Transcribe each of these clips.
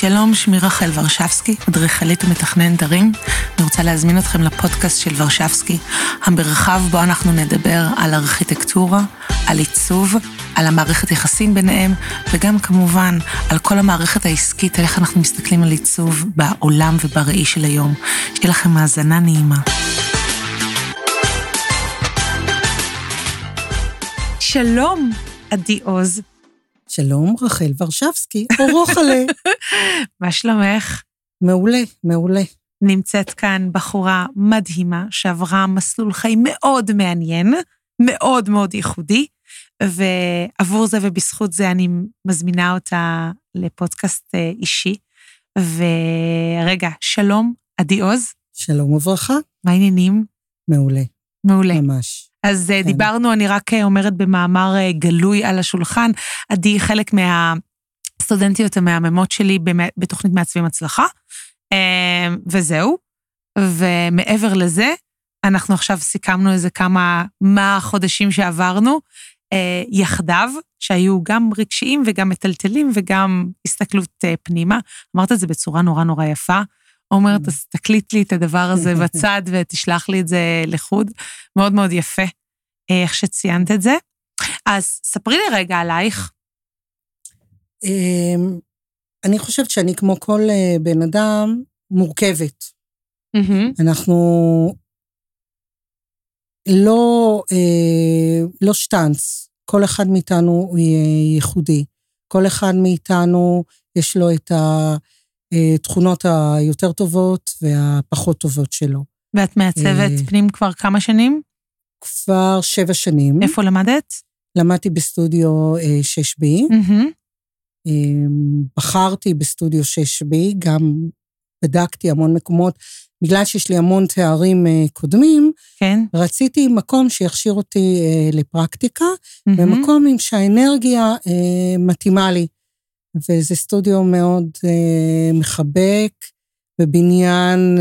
שלום, שמי רחל ורשבסקי, אדריכלית ומתכננת ערים. אני רוצה להזמין אתכם לפודקאסט של ורשבסקי, המרחב בו אנחנו נדבר על ארכיטקטורה, על עיצוב, על המערכת יחסים ביניהם, וגם כמובן על כל המערכת העסקית, על איך אנחנו מסתכלים על עיצוב בעולם ובראי של היום. שיהיה לכם האזנה נעימה. שלום, עדי עוז. שלום, רחל ורשבסקי, או רוחלה. מה שלומך? מעולה, מעולה. נמצאת כאן בחורה מדהימה שעברה מסלול חיים מאוד מעניין, מאוד מאוד ייחודי, ועבור זה ובזכות זה אני מזמינה אותה לפודקאסט אה, אישי. ורגע, שלום, עדי עוז. שלום וברכה. מה העניינים? מעולה. מעולה. ממש. אז כן. דיברנו, אני רק אומרת במאמר אה, גלוי על השולחן, עדי חלק מהסטודנטיות המהממות שלי בתוכנית מעצבים הצלחה, אה, וזהו. ומעבר לזה, אנחנו עכשיו סיכמנו איזה כמה, מה החודשים שעברנו אה, יחדיו, שהיו גם רגשיים וגם מטלטלים וגם הסתכלות פנימה. אמרת את זה בצורה נורא נורא יפה. אומרת, אז תקליט לי את הדבר הזה בצד ותשלח לי את זה לחוד. מאוד מאוד יפה, איך שציינת את זה. אז ספרי לי רגע עלייך. אמ, אני חושבת שאני, כמו כל בן אדם, מורכבת. אנחנו לא, לא שטאנץ, כל אחד מאיתנו הוא ייחודי. כל אחד מאיתנו יש לו את התכונות היותר טובות והפחות טובות שלו. ואת מעצבת פנים כבר כמה שנים? כבר שבע שנים. איפה למדת? למדתי בסטודיו 6B. בחרתי בסטודיו 6B, גם בדקתי המון מקומות. בגלל שיש לי המון תארים קודמים, כן. רציתי מקום שיכשיר אותי לפרקטיקה, ומקום עם שהאנרגיה מתאימה לי. וזה סטודיו מאוד מחבק, בבניין...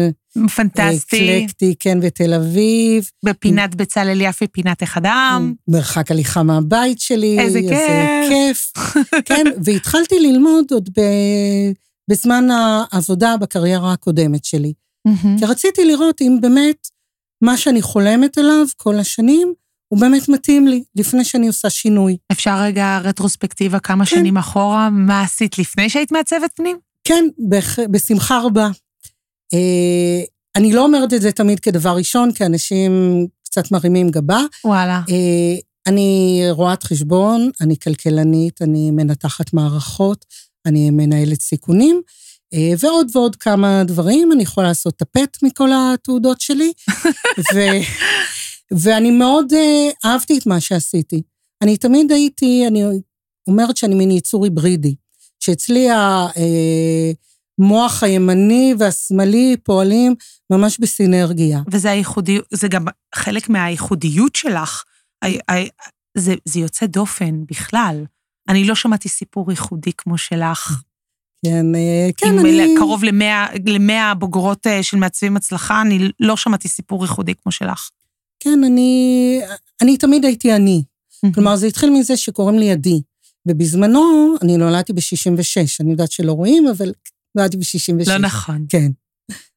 פנטסטי. אקלקטי, כן, בתל אביב. בפינת בצלאל יפי, פינת אחד העם. מרחק הליכה מהבית שלי. איזה כיף. איזה כיף. כן, והתחלתי ללמוד עוד ב... בזמן העבודה בקריירה הקודמת שלי. כי רציתי לראות אם באמת מה שאני חולמת עליו כל השנים, הוא באמת מתאים לי, לפני שאני עושה שינוי. אפשר רגע רטרוספקטיבה כמה כן. שנים אחורה, מה עשית לפני שהיית מעצבת פנים? כן, בשמחה רבה. אה, אני לא אומרת את זה תמיד כדבר ראשון, כי אנשים קצת מרימים גבה. וואלה. אה, אני רואת חשבון, אני כלכלנית, אני מנתחת מערכות, אני מנהלת סיכונים, אה, ועוד ועוד כמה דברים. אני יכולה לעשות טפט מכל התעודות שלי, ו, ואני מאוד אהבתי את מה שעשיתי. אני תמיד הייתי, אני אומרת שאני מין יצור היברידי, שאצלי ה... המוח הימני והשמאלי פועלים ממש בסינרגיה. וזה הייחודי, זה גם חלק מהייחודיות שלך. זה, זה יוצא דופן בכלל. אני לא שמעתי סיפור ייחודי כמו שלך. כן, כן, אני... קרוב למאה, למאה בוגרות של מעצבים הצלחה, אני לא שמעתי סיפור ייחודי כמו שלך. כן, אני, אני תמיד הייתי אני. כלומר, זה התחיל מזה שקוראים לי עדי. ובזמנו, אני נולדתי ב-66, אני יודעת שלא רואים, אבל נולדתי ב-66. לא נכון. כן.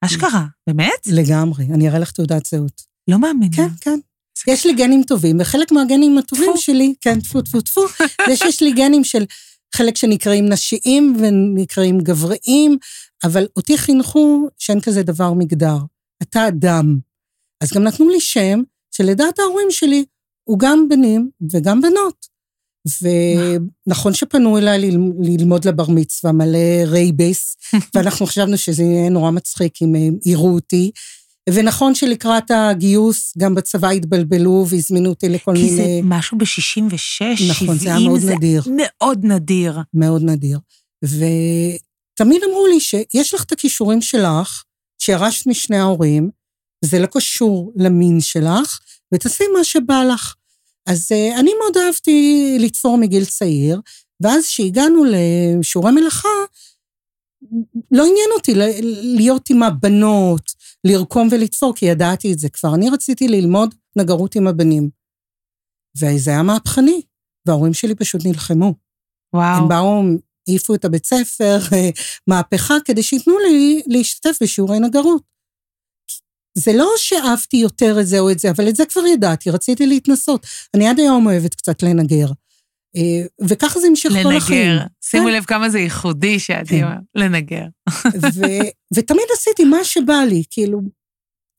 אשכרה, באמת? לגמרי, אני אראה לך תעודת זהות. לא מאמינה. כן, כן. יש לי גנים טובים, וחלק מהגנים הטובים שלי, כן, טפו טפו טפו, זה שיש לי גנים של חלק שנקראים נשיים ונקראים גבריים, אבל אותי חינכו שאין כזה דבר מגדר. אתה אדם. אז גם נתנו לי שם שלדעת ההורים שלי הוא גם בנים וגם בנות. ונכון שפנו אליי ללמוד לבר מצווה מלא רייבס, ואנחנו חשבנו שזה יהיה נורא מצחיק אם הם יראו אותי. ונכון שלקראת הגיוס, גם בצבא התבלבלו והזמינו אותי לכל כי מיני... כי זה משהו ב-66, נכון, זה היה מאוד זה נדיר. מאוד נדיר. מאוד נדיר. ותמיד אמרו לי שיש לך את הכישורים שלך, שירשת משני ההורים, זה לא קשור למין שלך, ותעשי מה שבא לך. אז uh, אני מאוד אהבתי לתפור מגיל צעיר, ואז כשהגענו לשיעורי מלאכה, לא עניין אותי להיות עם הבנות, לרקום ולתפור, כי ידעתי את זה כבר. אני רציתי ללמוד נגרות עם הבנים. וזה היה מהפכני, וההורים שלי פשוט נלחמו. וואו. הם באו העיפו את הבית ספר, מהפכה, כדי שייתנו לי להשתתף בשיעורי נגרות. זה לא שאהבתי יותר את זה או את זה, אבל את זה כבר ידעתי, רציתי להתנסות. אני עד היום אוהבת קצת לנגר. אה, וככה זה המשיך כל החיים. לנגר. שימו כן. לב כמה זה ייחודי שעדי כן. לנגר. ותמיד עשיתי מה שבא לי, כאילו,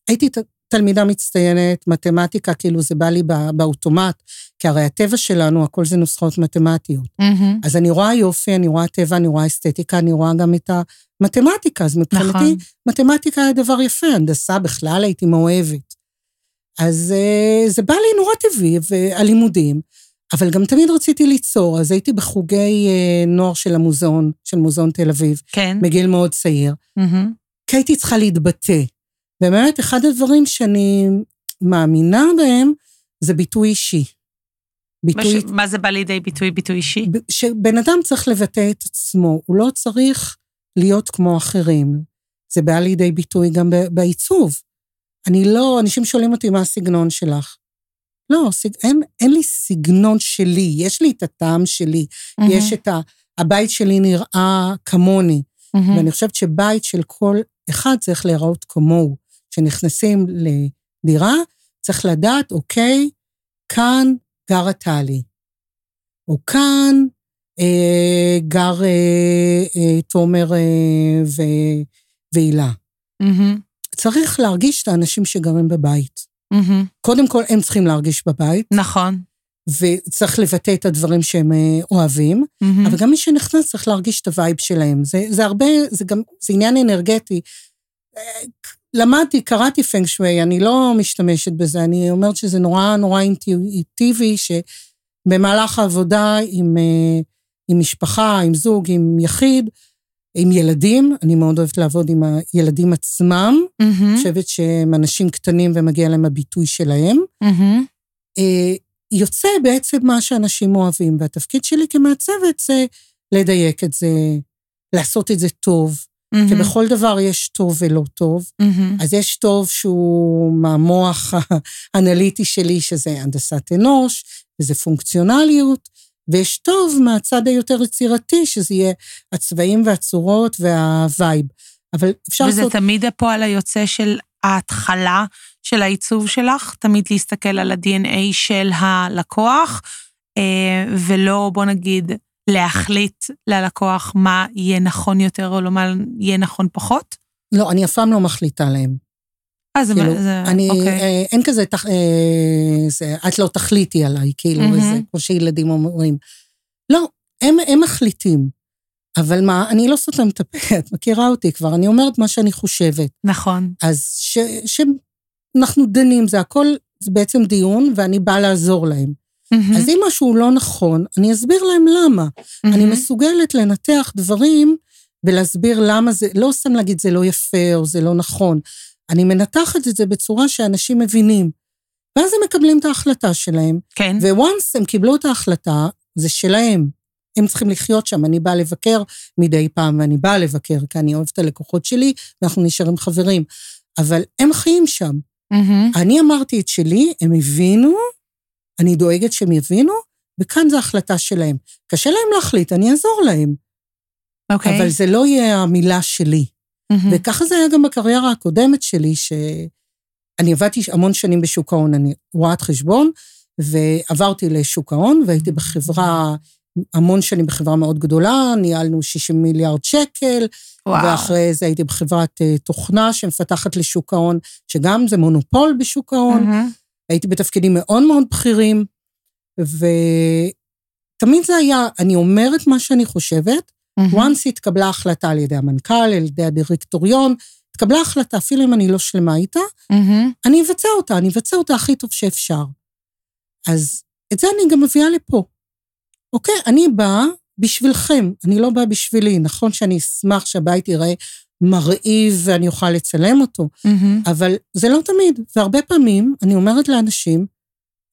הייתי תלמידה מצטיינת, מתמטיקה, כאילו זה בא לי באוטומט, כי הרי הטבע שלנו, הכל זה נוסחאות מתמטיות. Mm-hmm. אז אני רואה יופי, אני רואה טבע, אני רואה אסתטיקה, אני רואה גם את המתמטיקה, אז מבחינתי, נכון. מתמטיקה היה דבר יפה, הנדסה בכלל הייתי מאוהבת. אז uh, זה בא לי נורא טבעי, והלימודים, אבל גם תמיד רציתי ליצור, אז הייתי בחוגי uh, נוער של המוזיאון, של מוזיאון תל אביב. כן. מגיל מאוד צעיר. Mm-hmm. כי הייתי צריכה להתבטא. ובאמת, אחד הדברים שאני מאמינה בהם, זה ביטוי אישי. ביטוי... מש... מה זה בא לידי ביטוי, ביטוי אישי? שבן אדם צריך לבטא את עצמו, הוא לא צריך להיות כמו אחרים. זה בא לידי ביטוי גם בעיצוב. אני לא, אנשים שואלים אותי מה הסגנון שלך. לא, סג, אין, אין לי סגנון שלי, יש לי את הטעם שלי, mm-hmm. יש את ה... הבית שלי נראה כמוני, mm-hmm. ואני חושבת שבית של כל אחד צריך להיראות כמוהו. כשנכנסים לדירה, צריך לדעת, אוקיי, כאן גרה טלי, או כאן אה, גר אה, אה, תומר אה, והילה. Mm-hmm. צריך להרגיש את האנשים שגרים בבית. Mm-hmm. קודם כל, הם צריכים להרגיש בבית. נכון. וצריך לבטא את הדברים שהם אה, אוהבים, mm-hmm. אבל גם מי שנכנס צריך להרגיש את ה vibe שלהם. זה, זה הרבה, זה גם, זה עניין אנרגטי. למדתי, קראתי פנג שווי, אני לא משתמשת בזה, אני אומרת שזה נורא נורא אינטואיטיבי, שבמהלך העבודה עם, אה, עם משפחה, עם זוג, עם יחיד, עם ילדים, אני מאוד אוהבת לעבוד עם הילדים עצמם, mm-hmm. אני חושבת שהם אנשים קטנים ומגיע להם הביטוי שלהם. Mm-hmm. יוצא בעצם מה שאנשים אוהבים, והתפקיד שלי כמעצבת זה לדייק את זה, לעשות את זה טוב, Mm-hmm. כי בכל דבר יש טוב ולא טוב. Mm-hmm. אז יש טוב שהוא מהמוח האנליטי שלי, שזה הנדסת אנוש, וזה פונקציונליות, ויש טוב מהצד היותר יצירתי, שזה יהיה הצבעים והצורות והווייב. אבל אפשר וזה לעשות... וזה תמיד הפועל היוצא של ההתחלה של העיצוב שלך? תמיד להסתכל על ה-DNA של הלקוח, אה, ולא, בוא נגיד, להחליט ללקוח מה יהיה נכון יותר או לא מה יהיה נכון פחות? לא, אני אף פעם לא מחליטה להם. אה, זה, כאילו, זה, אני, אוקיי. אה, אין כזה, תח, אה, זה, את לא תחליטי עליי, כאילו, mm-hmm. וזה, כמו שילדים אומרים. לא, הם, הם מחליטים. אבל מה, אני לא סותם את הפה, את מכירה אותי כבר, אני אומרת מה שאני חושבת. נכון. אז שאנחנו דנים, זה הכל, זה בעצם דיון, ואני באה לעזור להם. Mm-hmm. אז אם משהו לא נכון, אני אסביר להם למה. Mm-hmm. אני מסוגלת לנתח דברים ולהסביר למה זה, לא סתם להגיד זה לא יפה או זה לא נכון. אני מנתחת את זה בצורה שאנשים מבינים. ואז הם מקבלים את ההחלטה שלהם. כן. וואנס הם קיבלו את ההחלטה, זה שלהם. הם צריכים לחיות שם. אני באה לבקר מדי פעם, ואני באה לבקר, כי אני אוהבת את הלקוחות שלי, ואנחנו נשארים חברים. אבל הם חיים שם. Mm-hmm. אני אמרתי את שלי, הם הבינו, אני דואגת שהם יבינו, וכאן זו החלטה שלהם. קשה להם להחליט, אני אעזור להם. אוקיי. Okay. אבל זה לא יהיה המילה שלי. Mm-hmm. וככה זה היה גם בקריירה הקודמת שלי, שאני עבדתי המון שנים בשוק ההון, אני רואת חשבון, ועברתי לשוק ההון, והייתי בחברה, המון שנים בחברה מאוד גדולה, ניהלנו 60 מיליארד שקל, וואו. ואחרי זה הייתי בחברת uh, תוכנה שמפתחת לשוק ההון, שגם זה מונופול בשוק ההון. Mm-hmm. הייתי בתפקידים מאוד מאוד בכירים, ותמיד זה היה, אני אומרת מה שאני חושבת, mm-hmm. once התקבלה החלטה על ידי המנכ"ל, על ידי הדירקטוריון, התקבלה החלטה, אפילו אם אני לא שלמה איתה, mm-hmm. אני אבצע אותה, אני אבצע אותה הכי טוב שאפשר. אז את זה אני גם מביאה לפה. אוקיי, אני באה בשבילכם, אני לא באה בשבילי. נכון שאני אשמח שהבית ייראה מרהיב ואני אוכל לצלם אותו, mm-hmm. אבל זה לא תמיד, והרבה פעמים אני אומרת לאנשים,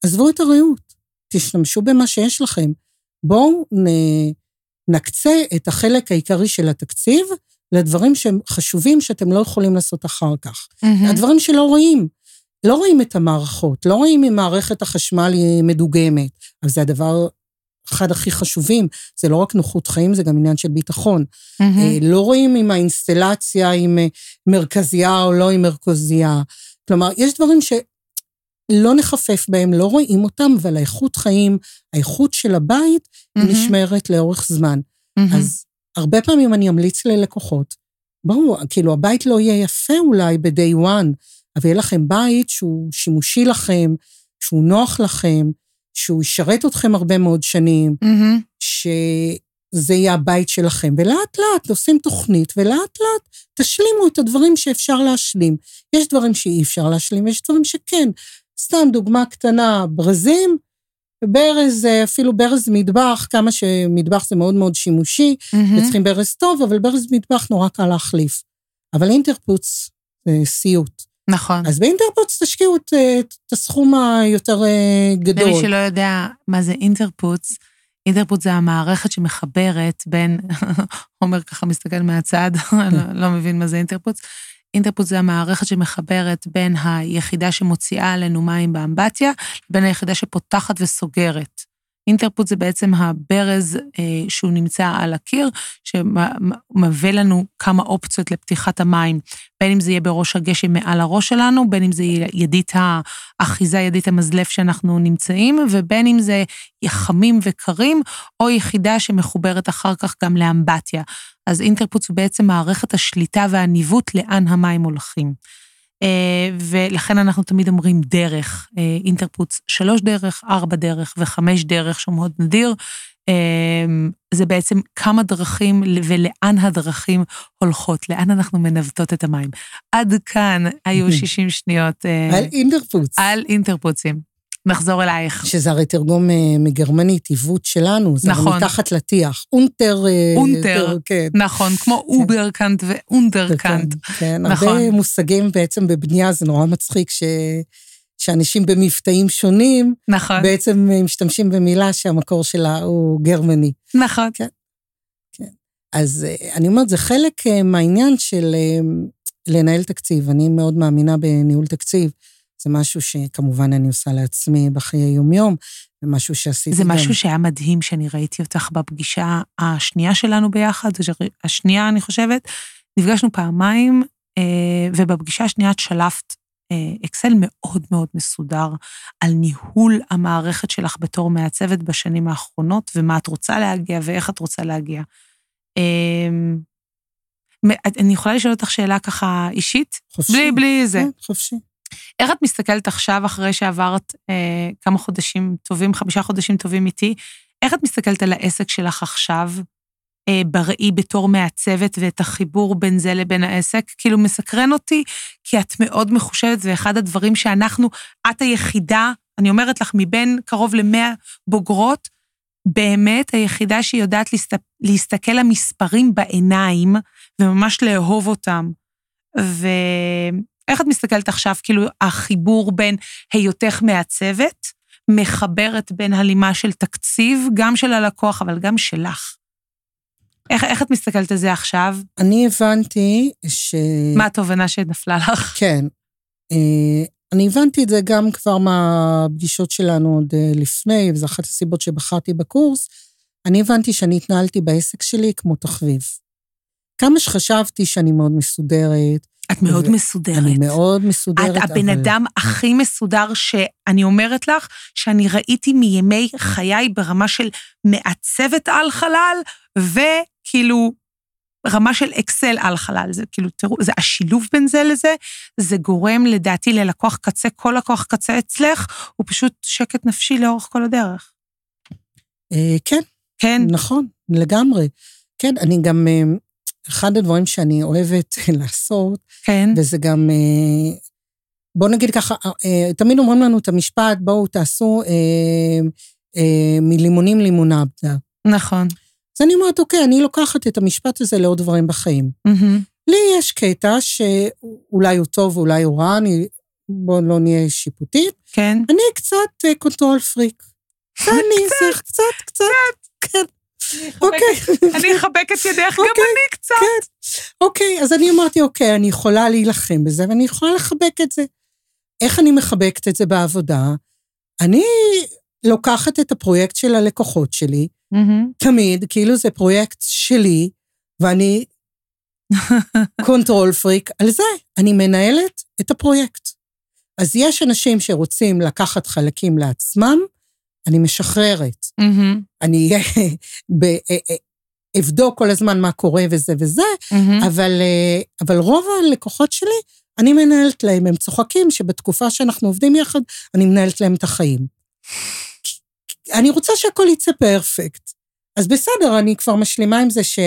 עזבו את הרעות, תשתמשו במה שיש לכם. בואו נ... נקצה את החלק העיקרי של התקציב לדברים שהם חשובים שאתם לא יכולים לעשות אחר כך. Mm-hmm. הדברים שלא רואים. לא רואים את המערכות, לא רואים אם מערכת החשמל היא מדוגמת, אבל זה הדבר אחד הכי חשובים, זה לא רק נוחות חיים, זה גם עניין של ביטחון. אה, לא רואים אם האינסטלציה עם אה, מרכזייה או לא עם מרכזייה. כלומר, יש דברים שלא נחפף בהם, לא רואים אותם, אבל האיכות חיים, האיכות של הבית, היא מהמם. נשמרת לאורך זמן. מהמם. אז הרבה פעמים אני אמליץ ללקוחות, ברור, כאילו הבית לא יהיה יפה אולי ב-day one, אבל יהיה לכם בית שהוא שימושי לכם, שהוא נוח לכם, שהוא ישרת אתכם הרבה מאוד שנים, מהמם. שזה יהיה הבית שלכם. ולאט לאט עושים תוכנית, ולאט לאט תשלימו את הדברים שאפשר להשלים. יש דברים שאי אפשר להשלים, יש דברים שכן. סתם דוגמה קטנה, ברזים, ברז, אה, אפילו ברז מטבח, כמה שמטבח זה מאוד מאוד שימושי, מהמם. וצריכים ברז טוב, אבל ברז מטבח נורא קל להחליף. אבל אינטרפוץ זה סיוט. נכון. אז באינטרפוץ תשקיעו את, את הסכום היותר אה, גדול. למי שלא יודע מה זה אינטרפוץ, אינטרפוץ זה המערכת שמחברת בין, עומר ככה מסתכל מהצד, לא, לא מבין מה זה אינטרפוץ. אינטרפוץ זה המערכת שמחברת בין היחידה שמוציאה עלינו מים באמבטיה, לבין היחידה שפותחת וסוגרת. אינטרפוץ זה בעצם הברז אה, שהוא נמצא על הקיר, שמביא לנו כמה אופציות לפתיחת המים, בין אם זה יהיה בראש הגשם מעל הראש שלנו, בין אם זה ידית האחיזה, ידית המזלף שאנחנו נמצאים, ובין אם זה חמים וקרים, או יחידה שמחוברת אחר כך גם לאמבטיה. אז אינטרפוץ הוא בעצם מערכת השליטה והניווט לאן המים הולכים. אה, ולכן אנחנו תמיד אומרים דרך, אה, אינטרפוץ שלוש דרך, ארבע דרך וחמש דרך, שהוא מאוד נדיר. אה, זה בעצם כמה דרכים ולאן הדרכים הולכות, לאן אנחנו מנווטות את המים. עד כאן היו 60 שניות אה, על אינטרפוץ. על אינטרפוצים. נחזור אלייך. שזה הרי תרגום אה, מגרמנית, עיוות שלנו, זה נכון. מתחת לטיח. unter... אה, unter. יותר, כן. נכון, כמו Oberkante ו Unterkante. כן, נכון. הרבה מושגים בעצם בבנייה, זה נורא מצחיק ש... שאנשים במבטאים שונים נכון, בעצם משתמשים במילה שהמקור שלה הוא גרמני. נכון. אז אה, אני אומרת, זה חלק אה, מהעניין של אה, לנהל תקציב. אני מאוד מאמינה בניהול תקציב. זה משהו שכמובן אני עושה לעצמי בחיי יומיום, זה משהו שעשיתי זה גם. משהו שהיה מדהים שאני ראיתי אותך בפגישה השנייה שלנו ביחד, השנייה, אני חושבת. נפגשנו פעמיים, ובפגישה השנייה את שלפת אקסל מאוד מאוד מסודר על ניהול המערכת שלך בתור מעצבת בשנים האחרונות, ומה את רוצה להגיע ואיך את רוצה להגיע. אה, מ- אני יכולה לשאול אותך שאלה ככה אישית? חופשי. בלי, בלי זה. כן, חופשי. איך את מסתכלת עכשיו, אחרי שעברת אה, כמה חודשים טובים, חמישה חודשים טובים איתי, איך את מסתכלת על העסק שלך עכשיו, אה, בראי בתור מעצבת ואת החיבור בין זה לבין העסק? כאילו, מסקרן אותי, כי את מאוד מחושבת, ואחד הדברים שאנחנו, את היחידה, אני אומרת לך, מבין קרוב למאה בוגרות, באמת היחידה שיודעת להסת, להסתכל למספרים בעיניים וממש לאהוב אותם. ואיך את מסתכלת עכשיו, כאילו, החיבור בין היותך מעצבת, מחברת בין הלימה של תקציב, גם של הלקוח, אבל גם שלך. איך, איך את מסתכלת על זה עכשיו? אני הבנתי ש... מה התובנה שנפלה לך? כן. אה, אני הבנתי את זה גם כבר מהפגישות שלנו עוד אה, לפני, וזו אחת הסיבות שבחרתי בקורס. אני הבנתי שאני התנהלתי בעסק שלי כמו תחביב. כמה שחשבתי שאני מאוד מסודרת, את מאוד ו- מסודרת. אני מאוד מסודרת, את הבן אבל- אדם הכי מסודר שאני אומרת לך, שאני ראיתי מימי חיי ברמה של מעצבת על חלל, וכאילו רמה של אקסל על חלל. זה כאילו, תראו, זה השילוב בין זה לזה, זה גורם לדעתי ללקוח קצה, כל לקוח קצה אצלך, הוא פשוט שקט נפשי לאורך כל הדרך. אה, כן, כן, נכון, לגמרי. כן, אני גם, אה, אחד הדברים שאני אוהבת לעשות, כן, וזה גם, אה, בוא נגיד ככה, תמיד אומרים לנו את המשפט, בואו תעשו מלימונים לימונדה. נכון. אז אני אומרת, אוקיי, אני לוקחת את המשפט הזה לעוד דברים בחיים. לי יש קטע שאולי הוא טוב, אולי הוא רע, אני, בואו לא נהיה שיפוטית. כן. אני קצת control freak. אני, זה קצת, קצת, כן, אוקיי. אני אחבק את ידך, גם אוקיי, אני קצת. אוקיי, אז אני אמרתי, אוקיי, אני יכולה להילחם בזה, ואני יכולה לחבק את זה. איך אני מחבקת את זה בעבודה? אני לוקחת את הפרויקט של הלקוחות שלי, מהמם. תמיד, כאילו זה פרויקט שלי, ואני control freak על זה, אני מנהלת את הפרויקט. אז יש אנשים שרוצים לקחת חלקים לעצמם, אני משחררת. מהמם. אני ב- אה, אה, אבדוק כל הזמן מה קורה וזה וזה, מהמם. אבל, אה, אבל רוב הלקוחות שלי, אני מנהלת להם, הם צוחקים שבתקופה שאנחנו עובדים יחד, אני מנהלת להם את החיים. אני רוצה שהכל יצא perfect. אז בסדר, אני כבר משלימה עם זה ש...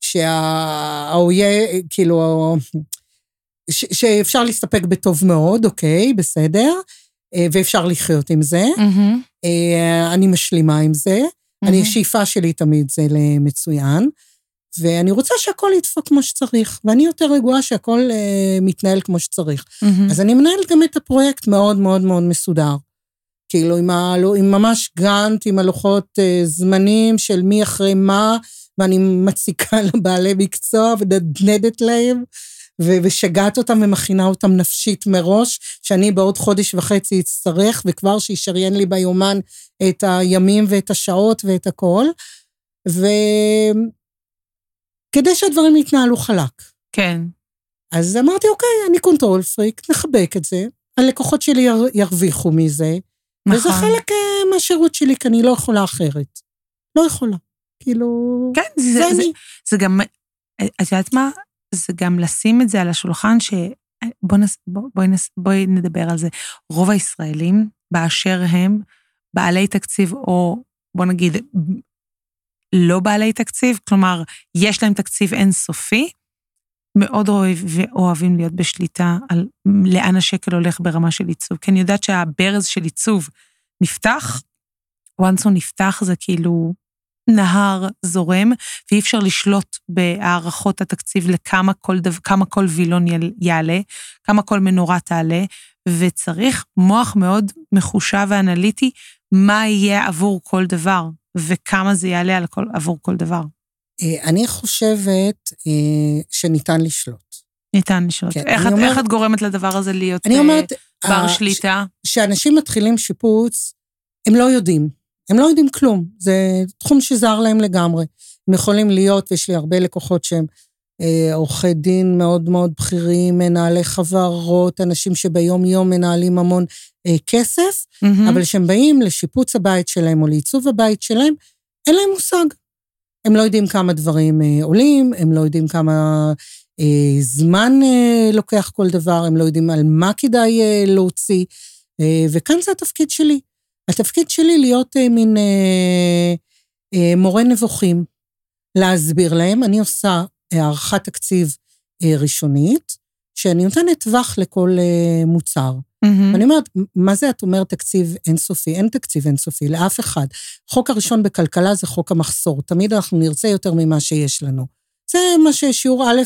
שהאויה, כאילו, ש, שאפשר להסתפק בטוב מאוד, אוקיי, בסדר, אה, ואפשר לחיות עם זה. אה, אני משלימה עם זה. אני, השאיפה שלי תמיד זה למצוין, ואני רוצה שהכל ידפוק כמו שצריך, ואני יותר רגועה שהכל אה, מתנהל כמו שצריך. מהמם. אז אני מנהלת גם את הפרויקט מאוד מאוד מאוד מסודר. כאילו, עם, ה, עם ממש גאנט, עם הלוחות אה, זמנים של מי אחרי מה, ואני מציקה לבעלי מקצוע ונדנדת להם, ושגעת אותם ומכינה אותם נפשית מראש, שאני בעוד חודש וחצי אצטרך, וכבר שישריין לי ביומן את הימים ואת השעות ואת הכל. וכדי שהדברים יתנהלו חלק. כן. אז אמרתי, אוקיי, אני control freak, נחבק את זה. הלקוחות שלי יר, ירוויחו מזה, וזה נכון. חלק אה, מהשירות שלי, כי אני לא יכולה אחרת. לא יכולה. כאילו... כן, זה, זה זה, אני. זה גם, את יודעת מה? זה גם לשים את זה על השולחן, ש... בוא נס, בוא, בואי, נס, בואי נדבר על זה. רוב הישראלים, באשר הם, בעלי תקציב, או בוא נגיד, לא בעלי תקציב, כלומר, יש להם תקציב אינסופי, מאוד אוהב, אוהבים להיות בשליטה על לאן השקל הולך ברמה של עיצוב. כי אני יודעת שהברז של עיצוב נפתח, once הוא נפתח זה כאילו נהר זורם, ואי אפשר לשלוט בהערכות התקציב לכמה כל, דו, כמה כל וילון יל- יעלה, כמה כל מנורה תעלה, וצריך מוח מאוד מחושב ואנליטי, מה יהיה עבור כל דבר, וכמה זה יעלה על כל, עבור כל דבר. אה, אני חושבת אה, שניתן לשלוט. ניתן לשאול. כן, איך, את, אומרת- איך את גורמת לדבר הזה להיות אני אה, אומרת, בר ה- שליטה? כשאנשים מתחילים שיפוץ, הם לא יודעים. הם לא יודעים כלום. זה תחום שזר להם לגמרי. הם יכולים להיות, ויש לי הרבה לקוחות שהם אה, עורכי דין מאוד מאוד בכירים, מנהלי חברות, אנשים שביום-יום מנהלים המון אה, כסף, מהמם. אבל כשהם באים לשיפוץ הבית שלהם או לעיצוב הבית שלהם, אין להם מושג. הם לא יודעים כמה דברים אה, עולים, הם לא יודעים כמה אה, זמן אה, לוקח כל דבר, הם לא יודעים על מה כדאי אה, להוציא, אה, וכאן זה התפקיד שלי. התפקיד שלי להיות אה, מין אה, אה, מורה נבוכים, להסביר להם. אני עושה הערכת תקציב אה, ראשונית, שאני נותנת טווח לכל אה, מוצר. מהמם. ואני אומרת, מה זה את אומרת תקציב אינסופי? אין תקציב אינסופי לאף אחד. חוק הראשון בכלכלה זה חוק המחסור. תמיד אנחנו נרצה יותר ממה שיש לנו. זה מה ששיעור א'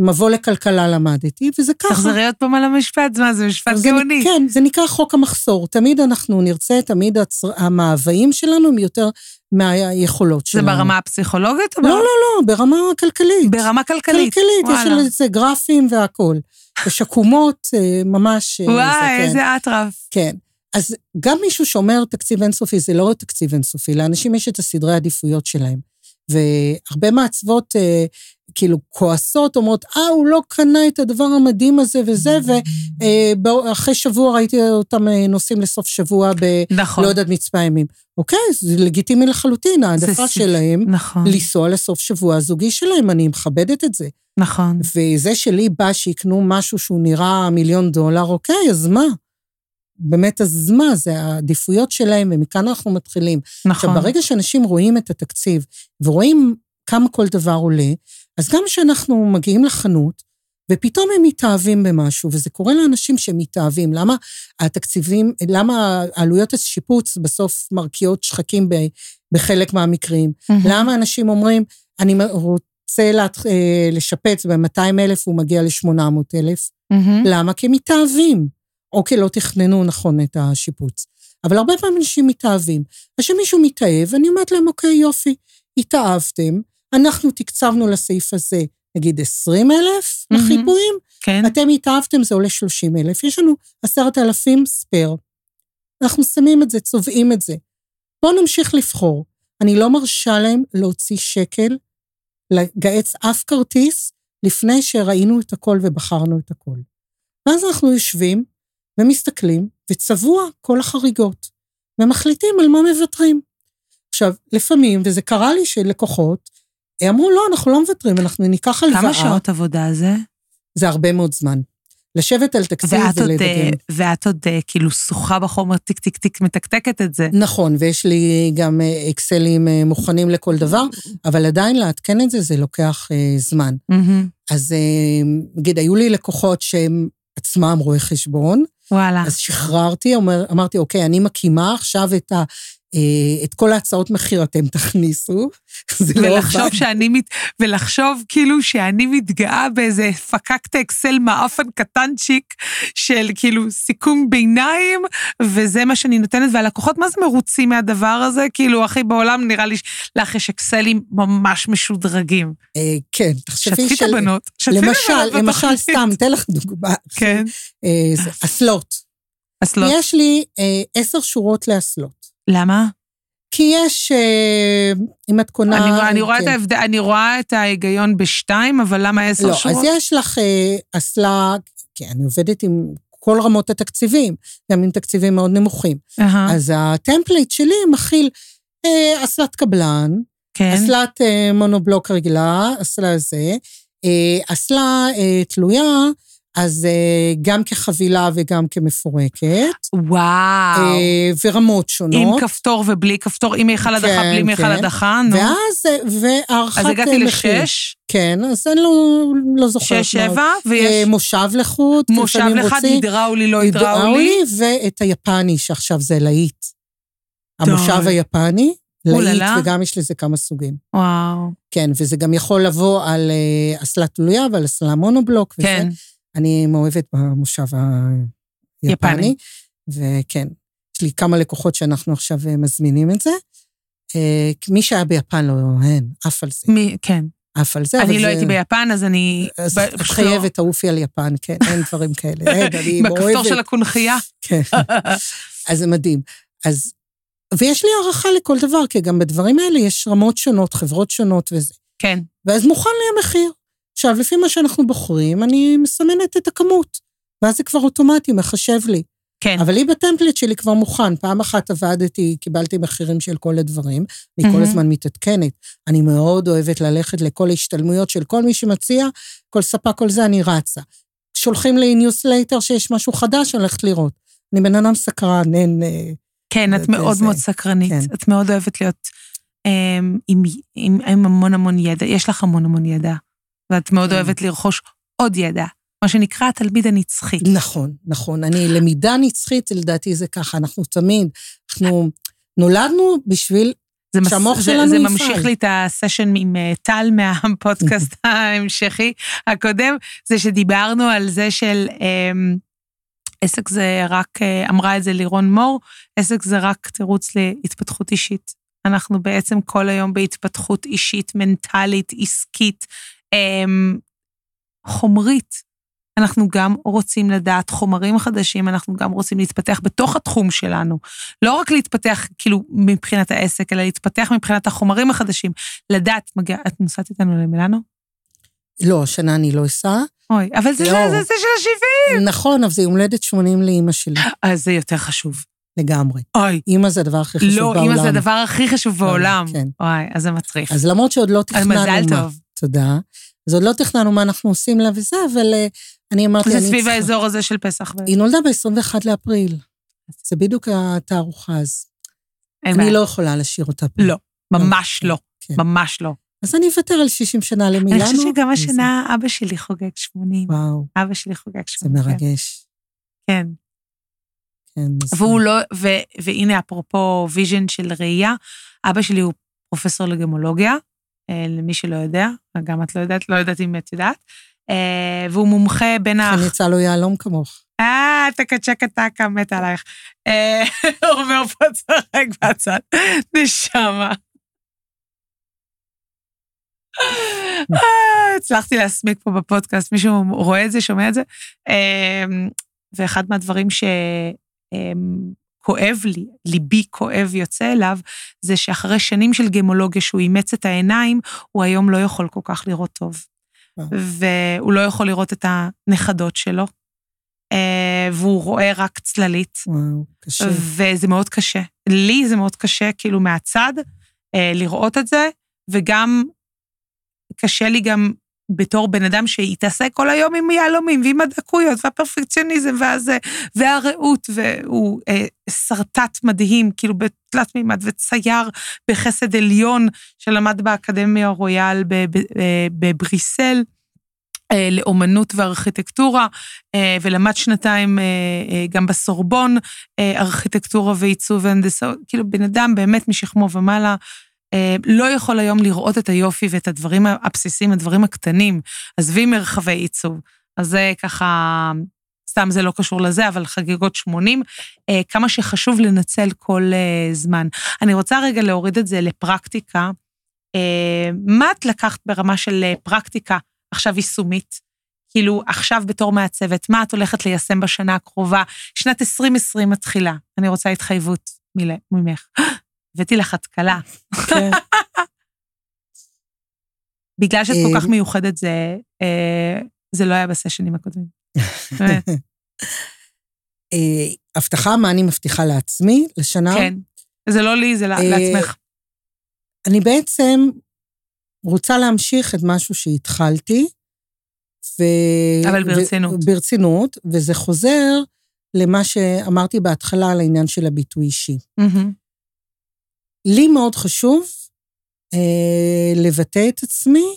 במבוא לכלכלה למדתי, וזה ככה. תחזרי עוד פעם על המשפט, מה זה משפט זה, גאוני. כן, זה נקרא חוק המחסור. תמיד אנחנו נרצה, תמיד הצר, המאוויים שלנו הם יותר מהיכולות זה שלנו. ברמה הפסיכולוגית לא, לא, לא, ברמה כלכלית. ברמה כלכלית? כלכלית, יש וואלה. על זה גרפים והכול. יש עקומות, אה, ממש... אה, זה, וואי, כן. איזה אטרף. כן. אז גם מישהו שאומר תקציב אינסופי, זה לא תקציב אינסופי, לאנשים יש את הסדרי העדיפויות שלהם. והרבה מעצבות אה, כאילו כועסות, אומרות, אה, הוא לא קנה את הדבר המדהים הזה וזה, ואחרי שבוע ראיתי אותם אה, נוסעים לסוף שבוע ב... נכון. לא יודעת, מצפה ימים. אוקיי, זה לגיטימי לחלוטין, העדפה שלהם נכון, לנסוע לסוף שבוע הזוגי שלהם, אני מכבדת את זה. נכון. וזה שלי בא שיקנו משהו שהוא נראה מיליון דולר, אוקיי, אז מה? באמת, אז מה? זה העדיפויות שלהם, ומכאן אנחנו מתחילים. נכון. עכשיו, ברגע שאנשים רואים את התקציב ורואים כמה כל דבר עולה, אז גם כשאנחנו מגיעים לחנות, ופתאום הם מתאהבים במשהו, וזה קורה לאנשים שמתאהבים. למה התקציבים, למה עלויות השיפוץ בסוף מרקיעות שחקים ב- בחלק מהמקרים? מהמם. למה אנשים אומרים, אני רוצה לה, אה, לשפץ ב-200 אלף, הוא מגיע ל-800 אלף? מהמם. למה? כי הם מתאהבים. או כי לא תכננו נכון את השיפוץ. אבל הרבה פעמים אנשים מתאהבים. אז כשמישהו מתאהב, אני אומרת להם, אוקיי, יופי, התאהבתם, אנחנו תקצבנו לסעיף הזה, נגיד 20 אלף מהמם. לחיפויים, כן. אתם התאהבתם, זה עולה 30 אלף, יש לנו 10,000 ספייר. אנחנו שמים את זה, צובעים את זה. בואו נמשיך לבחור. אני לא מרשה להם להוציא שקל, לגהץ אף כרטיס, לפני שראינו את הכל ובחרנו את הכל. ואז אנחנו יושבים ומסתכלים, וצבוע כל החריגות, ומחליטים על מה מוותרים. עכשיו, לפעמים, וזה קרה לי שלקוחות, אמרו, לא, אנחנו לא מוותרים, אנחנו ניקח הלוואה. כמה שעות עבודה זה? זה הרבה מאוד זמן. לשבת על תקציב ולדגם. ואת עוד אה, כאילו שוחה בחומר טיק טיק טיק מתקתקת את זה. נכון, ויש לי גם אה, אקסלים אה, מוכנים לכל דבר, אבל עדיין לעדכן את זה, זה לוקח זמן. אז נגיד, היו לי לקוחות שהם עצמם רואי חשבון. וואלה. אז שחררתי, אומר, אמרתי, אוקיי, אני מקימה עכשיו את ה... את כל ההצעות מחיר אתם תכניסו. לא ולחשוב לא שאני, מת, ולחשוב כאילו שאני מתגאה באיזה פקקט אקסל מעפן קטנצ'יק של כאילו סיכום ביניים, וזה מה שאני נותנת, והלקוחות מה זה מרוצים מהדבר הזה? כאילו, אחי, בעולם נראה לי לך יש אקסלים ממש משודרגים. אה, כן, תחשבי של... שתפי את הבנות. למשל, למשל, סתם, אתן לך דוגמה. כן. אה, אסלות. אסלות. יש לי עשר שורות לאסלות. למה? כי יש, אה, אם את קונה... אני, אני, רואה כן. את ההבד... אני רואה את ההיגיון בשתיים, אבל למה עשר לא, שורות? לא, אז יש לך אה, אסלה, כי אני עובדת עם כל רמות התקציבים, גם עם תקציבים מאוד נמוכים. Uh-huh. אז ה template שלי מכיל אה, אסלת קבלן, כן. אסלת אה, מונובלוק רגילה, אסלה זה, אה, אסלה אה, תלויה, אז אה, גם כחבילה וגם כמפורקת. וואו. אה, ורמות שונות. עם כפתור ובלי כפתור, עם מיכל הדחה, כן, בלי מיכל כן. הדחה, נו. ואז, אה, והערכת מחיר. אז הגעתי לשש. כן, אז אני לא, לא זוכרת. שש, שבע, ויש... מושב לחוד. מושב לחוד, הידראולי, לא הידראולי. ואת היפני, שעכשיו זה להיט. המושב היפני. להיט, וגם יש לזה כמה סוגים. וואו. כן, וזה גם יכול לבוא על אסלה תלויה ועל אסלה מונובלוק. כן. וזה. אני מאוהבת במושב היפני, וכן, יש לי כמה לקוחות שאנחנו עכשיו אה, מזמינים את זה. אה, מי שהיה ביפן לא, אין, עף על זה. מי, כן. עף על זה, אני לא זה... הייתי ביפן, אז אני... אז את לא- חייבת, תעופי על יפן, כן, אין דברים כאלה. אין, אני מאוהבת. בכפתור של הקונכייה. כן. אז זה מדהים. אז, ויש לי הערכה לכל דבר, כי גם בדברים האלה יש רמות שונות, חברות שונות וזה. כן. ואז מוכן לי המחיר. עכשיו, לפי מה שאנחנו בוחרים, אני מסמנת את הכמות, ואז זה כבר אוטומטי, מחשב לי. כן. אבל לי בטמפלט שלי כבר מוכן. פעם אחת עבדתי, קיבלתי מחירים של כל הדברים, אני mm-hmm. כל הזמן מתעדכנת. אני מאוד אוהבת ללכת לכל ההשתלמויות של כל מי שמציע, כל ספק, כל זה, אני רצה. שולחים לי ניוסלייטר שיש משהו חדש, אני הולכת לראות. אני בן אדם סקרן, אין... אה, כן, את מאוד זה. מאוד סקרנית. כן. את מאוד אוהבת להיות עם, עם, עם, עם המון המון ידע. יש לך המון המון ידע. ואת מאוד כן. אוהבת לרכוש עוד ידע, מה שנקרא התלמיד הנצחי. נכון, נכון. אני, למידה נצחית, לדעתי זה ככה, אנחנו תמיד, אנחנו נולדנו בשביל שהמוח שלנו יפעל. זה ממשיך לי את הסשן עם אה, טל מהפודקאסט ההמשכי הקודם, זה שדיברנו על זה של... אמ, עסק זה רק, אה, אמרה את זה לירון מור, עסק זה רק תירוץ להתפתחות אישית. אנחנו בעצם כל היום בהתפתחות אישית, מנטלית, עסקית, חומרית. אנחנו גם רוצים לדעת חומרים חדשים, אנחנו גם רוצים להתפתח בתוך התחום שלנו. לא רק להתפתח כאילו מבחינת העסק, אלא להתפתח מבחינת החומרים החדשים. לדעת, מגיע, את נוסעת איתנו למילאנו? לא, השנה אני לא אסע. אוי, אבל זה, לא. זה, זה, זה של ה-70. נכון, אבל זה יום הולדת 80 לאימא שלי. אז זה יותר חשוב. לגמרי. אוי. אימא זה הדבר הכי חשוב לא, בעולם. לא, אימא זה הדבר הכי חשוב בעולם. כן. אוי, אז זה מצריך. אז למרות שעוד לא תכננו מה. מזל טוב. תודה. אז עוד לא תכננו מה אנחנו עושים לה וזה, אבל uh, אני אמרתי, זה סביב האזור הזה של פסח. היא נולדה ב-21 לאפריל. זה בדיוק התערוכה אז. אני לא יכולה להשאיר אותה פה. לא, ממש לא. כן. ממש לא. אז אני אוותר על 60 שנה למילאנו. אני חושבת שגם השנה אבא שלי חוגג 80. וואו. אבא שלי חוגג 80. זה מרגש. כן. כן. והוא לא, והנה אפרופו vision של ראייה, אבא שלי הוא פרופסור לגמולוגיה, אה, למי שלא יודע, גם את לא יודעת, לא יודעת אם את יודעת, אה, והוא מומחה בין ה... אני יצא לו יהלום כמוך. אה, טקה צ'קה טקה, מתה עלייך. אה, הוא אומר פה צוחק בצד, נשמה. הצלחתי להסמיק פה בפודקאסט, מישהו רואה את זה, שומע את זה. ואחד מהדברים ש... כואב לי, ליבי כואב יוצא אליו, זה שאחרי שנים של גמולוגיה שהוא אימץ את העיניים, הוא היום לא יכול כל כך לראות טוב. אה. והוא לא יכול לראות את הנכדות שלו, אה, והוא רואה רק צללית. וואו, קשה. וזה מאוד קשה. לי זה מאוד קשה, כאילו, מהצד, אה, לראות את זה, וגם קשה לי גם בתור בן אדם שהתעסק כל היום עם יהלומים ועם הדקויות והפרפקציוניזם והזה, והרעות, והוא אה, שרטט מדהים, כאילו בתלת מימד, וצייר בחסד עליון שלמד באקדמיה רויאל אה, בבריסל. אה, לאומנות וארכיטקטורה, אה, ולמד שנתיים אה, אה, גם בסורבון, אה, ארכיטקטורה ועיצוב והנדסה, כאילו בן אדם באמת משכמו ומעלה, אה, לא יכול היום לראות את היופי ואת הדברים הבסיסיים, הדברים הקטנים, עזבי מרחבי עיצוב. אז זה ככה, סתם זה לא קשור לזה, אבל חגיגות 80, אה, כמה שחשוב לנצל כל אה, זמן. אני רוצה רגע להוריד את זה לפרקטיקה. אה, מה את לקחת ברמה של אה, פרקטיקה עכשיו יישומית? כאילו, עכשיו בתור מעצבת, מה את הולכת ליישם בשנה הקרובה? שנת 2020 מתחילה, אני רוצה התחייבות ממך. הבאתי לך התקלה. כן. בגלל שאת כל אה, כך מיוחדת, זה, אה, זה לא היה בסשנים הקודמים. באמת, אה, הבטחה, מה אני מבטיחה לעצמי לשנה? כן. זה לא לי, זה לעצמך. אני בעצם רוצה להמשיך את משהו שהתחלתי, ו... אבל ברצינות. ו... ברצינות, וזה חוזר למה שאמרתי בהתחלה על העניין של הביטוי אישי. מהמם. לי מאוד חשוב אה, לבטא את עצמי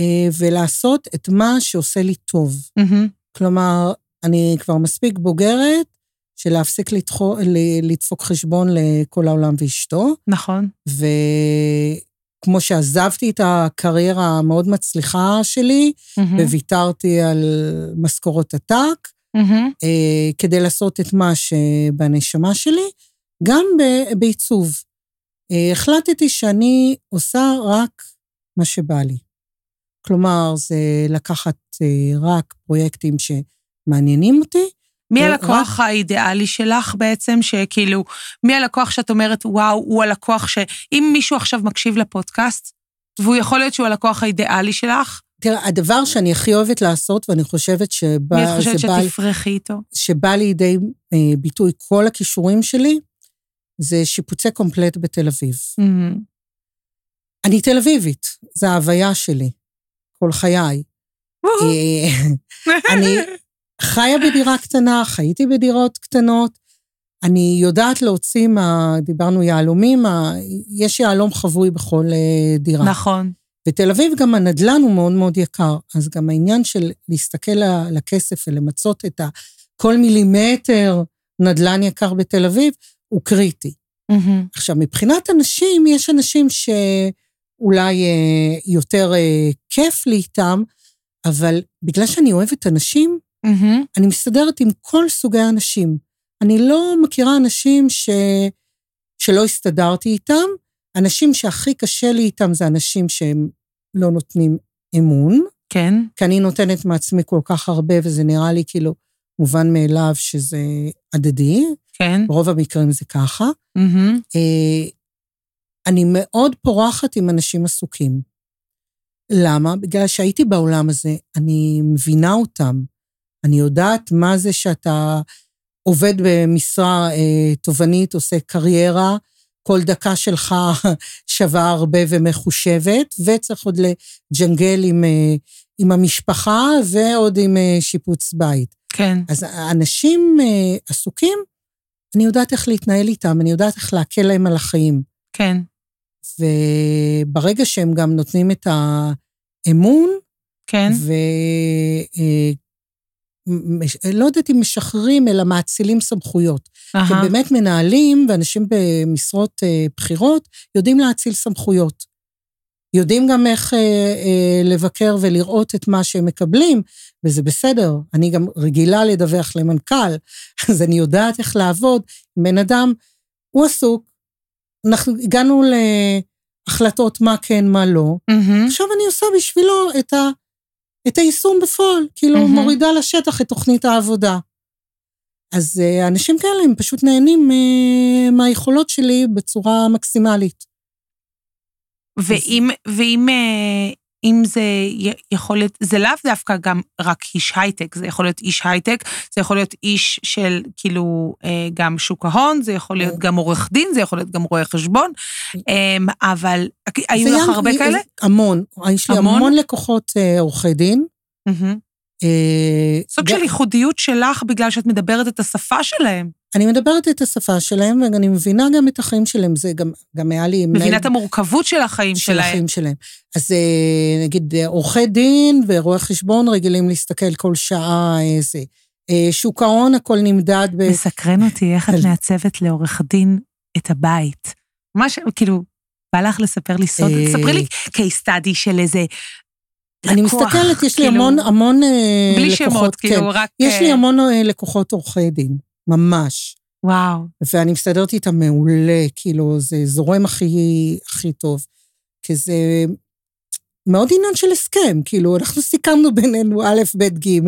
אה, ולעשות את מה שעושה לי טוב. מהמם. כלומר, אני כבר מספיק בוגרת של להפסיק לדחו, לדפוק חשבון לכל העולם ואשתו, נכון. וכמו שעזבתי את הקריירה המאוד מצליחה שלי, מהמם. וויתרתי על משכורות עתק, מהמם. אה, כדי לעשות את מה שבנשמה שלי, גם ב- בעיצוב. אה, החלטתי שאני עושה רק מה שבא לי. כלומר, זה לקחת אה, רק פרויקטים שמעניינים אותי. מי רק- הלקוח האידיאלי שלך בעצם, שכאילו, מי הלקוח שאת אומרת, וואו, הוא הלקוח שאם מישהו עכשיו מקשיב לפודקאסט, והוא יכול להיות שהוא הלקוח האידיאלי שלך, תראה, הדבר שאני הכי אוהבת לעשות, ואני חושבת שבא, מי את חושבת שתפרחי איתו? שבא לידי אה, ביטוי כל הכישורים שלי, זה שיפוצי קומפלט בתל אביב. מהמם. אני תל אביבית, זו ההוויה שלי, כל חיי. אה, אני חיה בדירה קטנה, חייתי בדירות קטנות. אני יודעת להוציא מה, דיברנו יהלומים, ה- יש יהלום חבוי בכל אה, דירה. נכון. בתל אביב גם הנדלן הוא מאוד מאוד יקר, אז גם העניין של להסתכל ל- לכסף ולמצות את ה... כל מילימטר נדלן יקר בתל אביב, הוא קריטי. מהמם. עכשיו, מבחינת אנשים, יש אנשים שאולי אה, יותר אה, כיף לי איתם, אבל בגלל שאני אוהבת אנשים, מהמם. אני מסתדרת עם כל סוגי האנשים. אני לא מכירה אנשים ש... שלא הסתדרתי איתם. אנשים שהכי קשה לי איתם זה אנשים שהם לא נותנים אמון, כן. כי אני נותנת מעצמי כל כך הרבה, וזה נראה לי כאילו מובן מאליו שזה הדדי. כן. ברוב המקרים זה ככה. אה, אני מאוד פורחת עם אנשים עסוקים. למה? בגלל שהייתי בעולם הזה, אני מבינה אותם. אני יודעת מה זה שאתה עובד במשרה אה, תובענית, עושה קריירה, כל דקה שלך שווה הרבה ומחושבת, וצריך עוד לג'נגל עם, אה, עם המשפחה ועוד עם אה, שיפוץ בית. כן. אז האנשים אה, עסוקים, אני יודעת איך להתנהל איתם, אני יודעת איך להקל להם על החיים. כן. וברגע שהם גם נותנים את האמון, כן. ו... אה, לא יודעת אם משחררים, אלא מאצילים סמכויות. כי אהה. באמת מנהלים ואנשים במשרות אה, בכירות יודעים להאציל סמכויות. יודעים גם איך אה, אה, לבקר ולראות את מה שהם מקבלים, וזה בסדר. אני גם רגילה לדווח למנכ"ל, אז אני יודעת איך לעבוד בן אדם, הוא עסוק, אנחנו הגענו להחלטות מה כן, מה לא, מהמם. עכשיו אני עושה בשבילו את, ה, את היישום בפועל, כאילו מהמם. מורידה לשטח את תוכנית העבודה. אז אה, אנשים כאלה, הם פשוט נהנים אה, מהיכולות שלי בצורה מקסימלית. ואם, ואם אה, אם זה יכול להיות, זה לאו דווקא גם רק איש הייטק, זה יכול להיות איש הייטק, זה יכול להיות איש של כאילו גם שוק ההון, זה יכול להיות גם עורך דין, זה יכול להיות גם רואה חשבון, אמ, אבל היו לך הרבה כאלה? המון, יש לי המון? לקוחות עורכי דין. אה, סוג של ייחודיות שלך בגלל שאת מדברת את השפה שלהם. אני מדברת את השפה שלהם, ואני מבינה גם את החיים שלהם. זה גם, גם היה לי... מבינה את המורכבות של החיים של שלהם. של החיים שלהם. אז אה, נגיד, עורכי דין ורואי חשבון רגילים להסתכל כל שעה איזה. אה, שוק ההון, הכל נמדד ב... מסקרן אותי איך את מעצבת לעורך דין את הבית. ממש, כאילו, בא לך לספר לי סוד? ספרי לי case study של איזה אני מסתכלת, יש לי כאילו, המון, המון לקוחות. בלי שמות, כן. כאילו, רק... יש לי המון לקוחות עורכי דין, ממש. וואו. ואני מסתדרת איתם מעולה, כאילו, זה זורם הכי, הכי טוב. כי זה מאוד עניין של הסכם, כאילו, אנחנו סיכמנו בינינו א', ב', ג',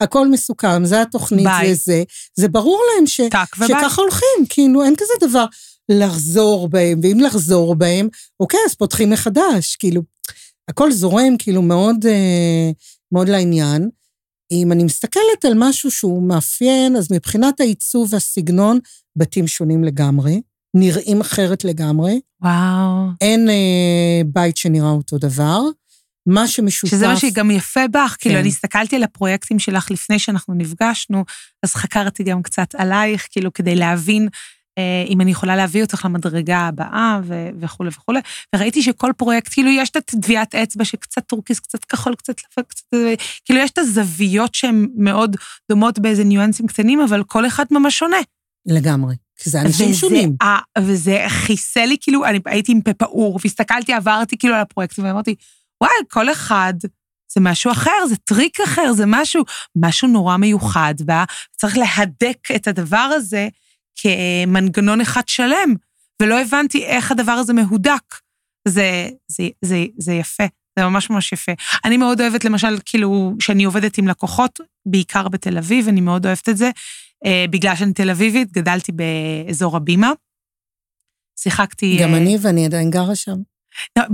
הכל מסוכם, זה התוכנית, ביי. זה זה. זה ברור להם ש, שככה הולכים, כאילו, אין כזה דבר לחזור בהם, ואם לחזור בהם, אוקיי, אז פותחים מחדש, כאילו. הכל זורם כאילו מאוד, אה, מאוד לעניין. אם אני מסתכלת על משהו שהוא מאפיין, אז מבחינת העיצוב והסגנון, בתים שונים לגמרי, נראים אחרת לגמרי. וואו. אין אה, בית שנראה אותו דבר. מה שמשותף... שזה מה שגם יפה בך, כאילו, כן. כאילו, אני הסתכלתי על הפרויקטים שלך לפני שאנחנו נפגשנו, אז חקרתי גם קצת עלייך, כאילו, כדי להבין אם אני יכולה להביא אותך למדרגה הבאה וכולי וכולי. וראיתי שכל פרויקט, כאילו יש את הטביעת אצבע שקצת טורקיס, קצת כחול, קצת לבן, קצת... כאילו יש את הזוויות שהן מאוד דומות באיזה ניואנסים קטנים, אבל כל אחד ממש שונה. לגמרי. כי זה אנשים וזה, שונים. 아, וזה חיסל לי, כאילו, אני הייתי עם פה פעור, והסתכלתי, עברתי כאילו על הפרויקטים, ואמרתי, וואי, כל אחד זה משהו אחר, זה טריק אחר, זה משהו, משהו נורא מיוחד, וצריך להדק את הדבר הזה. כמנגנון אחד שלם, ולא הבנתי איך הדבר הזה מהודק. זה, זה, זה, זה יפה, זה ממש ממש יפה. אני מאוד אוהבת, למשל, כאילו, שאני עובדת עם לקוחות, בעיקר בתל אביב, אני מאוד אוהבת את זה. אה, בגלל שאני תל אביבית, גדלתי באזור הבימה. שיחקתי... גם אה, אני, ואני עדיין גרה שם. לא,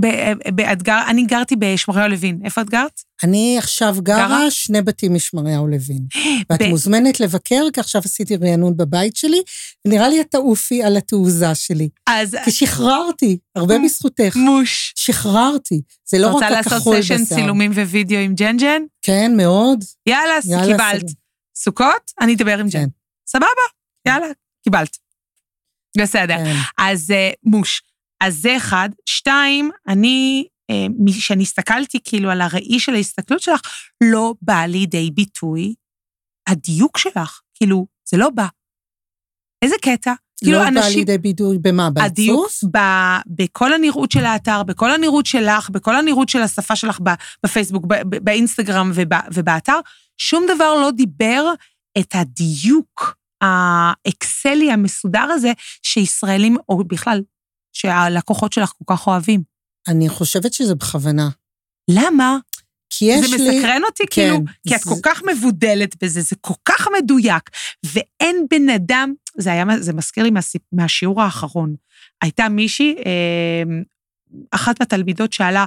באתגר, אני גרתי בשמריהו לוין. איפה את גרת? אני עכשיו גרה, גרה? שני בתים משמריהו לוין. ואת ב... מוזמנת לבקר, כי עכשיו עשיתי רענון בבית שלי, ונראה לי את תעופי על התעוזה שלי. אז... כי שחררתי, הרבה בזכותך. מוש. שחררתי. זה לא רק הכחול בשיער. רוצה לעשות סשן צילומים ווידאו עם ג'ן-ג'ן? כן, מאוד. יאללה, יאללה קיבלת. סבב. סוכות? אני אדבר עם כן. ג'ן. סבבה, יאללה, קיבלת. בסדר. כן. אז uh, מוש. אז זה אחד. שתיים, אני, כשאני אה, הסתכלתי כאילו על הראי של ההסתכלות שלך, לא בא לידי ביטוי הדיוק שלך. כאילו, זה לא בא. איזה קטע. כאילו, לא אנשים... בא לידי ביטוי במה? בעיצוב? הדיוק, ב, בכל הנראות של האתר, בכל הנראות שלך, בכל הנראות של השפה שלך בפייסבוק, באינסטגרם ובאתר, שום דבר לא דיבר את הדיוק האקסלי המסודר הזה שישראלים, או בכלל שהלקוחות שלך כל כך אוהבים? אני חושבת שזה בכוונה. למה? כי יש לי... זה מסקרן אותי, כן, כאילו, כי את זה... כל כך מבודלת בזה, זה כל כך מדויק, ואין בן אדם, זה היה, זה מזכיר לי מהסיפ, מהשיעור האחרון. הייתה מישהי, אה, אחת מהתלמידות שאלה,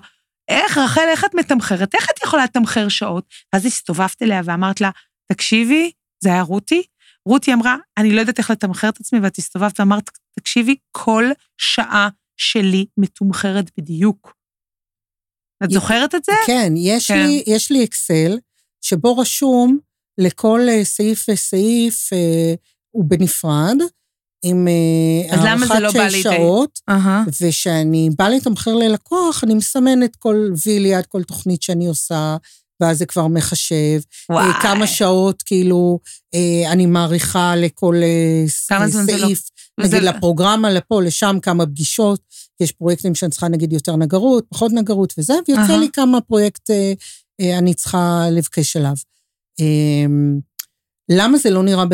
איך, רחל, איך את מתמחרת? איך את יכולה לתמחר שעות? ואז הסתובבת אליה ואמרת לה, תקשיבי, זה היה רותי, רותי אמרה, אני לא יודעת איך לתמחר את עצמי, ואת הסתובבת ואמרת, תקשיבי, כל שעה שלי מתומחרת בדיוק. את זוכרת את זה? כן, יש, כן. לי, יש לי אקסל שבו רשום לכל אה, סעיף וסעיף, אה, הוא בנפרד, עם אה, הערכת לא שש שעות, uh-huh. וכשאני באה לתמחר ללקוח, אני מסמנת כל וי ליד כל תוכנית שאני עושה, ואז זה כבר מחשב. וואי. כמה שעות, כאילו, אני מעריכה לכל כמה סעיף. זה לא... נגיד זה... לפרוגרמה, לפה, לשם, כמה פגישות. יש פרויקטים שאני צריכה, נגיד, יותר נגרות, פחות נגרות וזה, ויוצא uh-huh. לי כמה פרויקט אה, אה, אני צריכה לבקש עליו. אה, למה זה לא נראה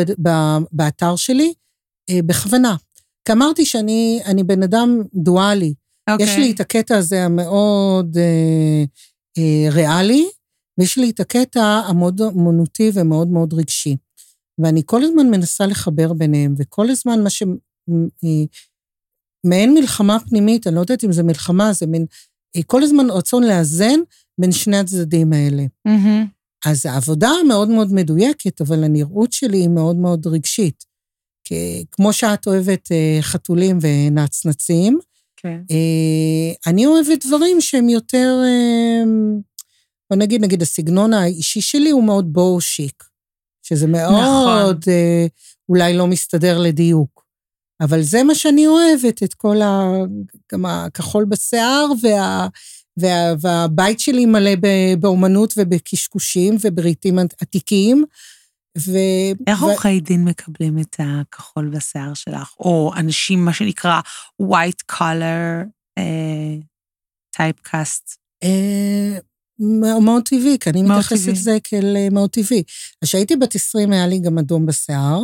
באתר שלי? אה, בכוונה. כי אמרתי שאני בן אדם דואלי. Okay. יש אוקיי. לי את הקטע הזה המאוד אה, אה, ריאלי, ויש לי את הקטע המאוד אמנותי ומאוד מאוד רגשי. ואני כל הזמן מנסה לחבר ביניהם, וכל הזמן מה ש... מעין מלחמה פנימית, אני לא יודעת אם זה מלחמה, זה מין... כל הזמן רצון לאזן בין שני הצדדים האלה. Mm-hmm. אז העבודה מאוד מאוד מדויקת, אבל הנראות שלי היא מאוד מאוד רגשית. כי כמו שאת אוהבת אה, חתולים ונצנצים, כן. אה, אני אוהבת דברים שהם יותר, אה, בוא נגיד, נגיד, הסגנון האישי שלי הוא מאוד בואו שיק, שזה מאוד נכון. אולי לא מסתדר לדיוק. אבל זה מה שאני אוהבת, את כל ה... גם הכחול בשיער וה... וה, והבית שלי מלא באומנות ובקשקושים ובריתים עתיקים. ו... איך עורכי דין מקבלים את הכחול בשיער שלך? או אנשים, מה שנקרא white color uh, typecast? Uh, מאוד טבעי, כי אני מתייחסת לזה כאל אה, מאוד טבעי. אז כשהייתי בת 20 היה לי גם אדום בשיער,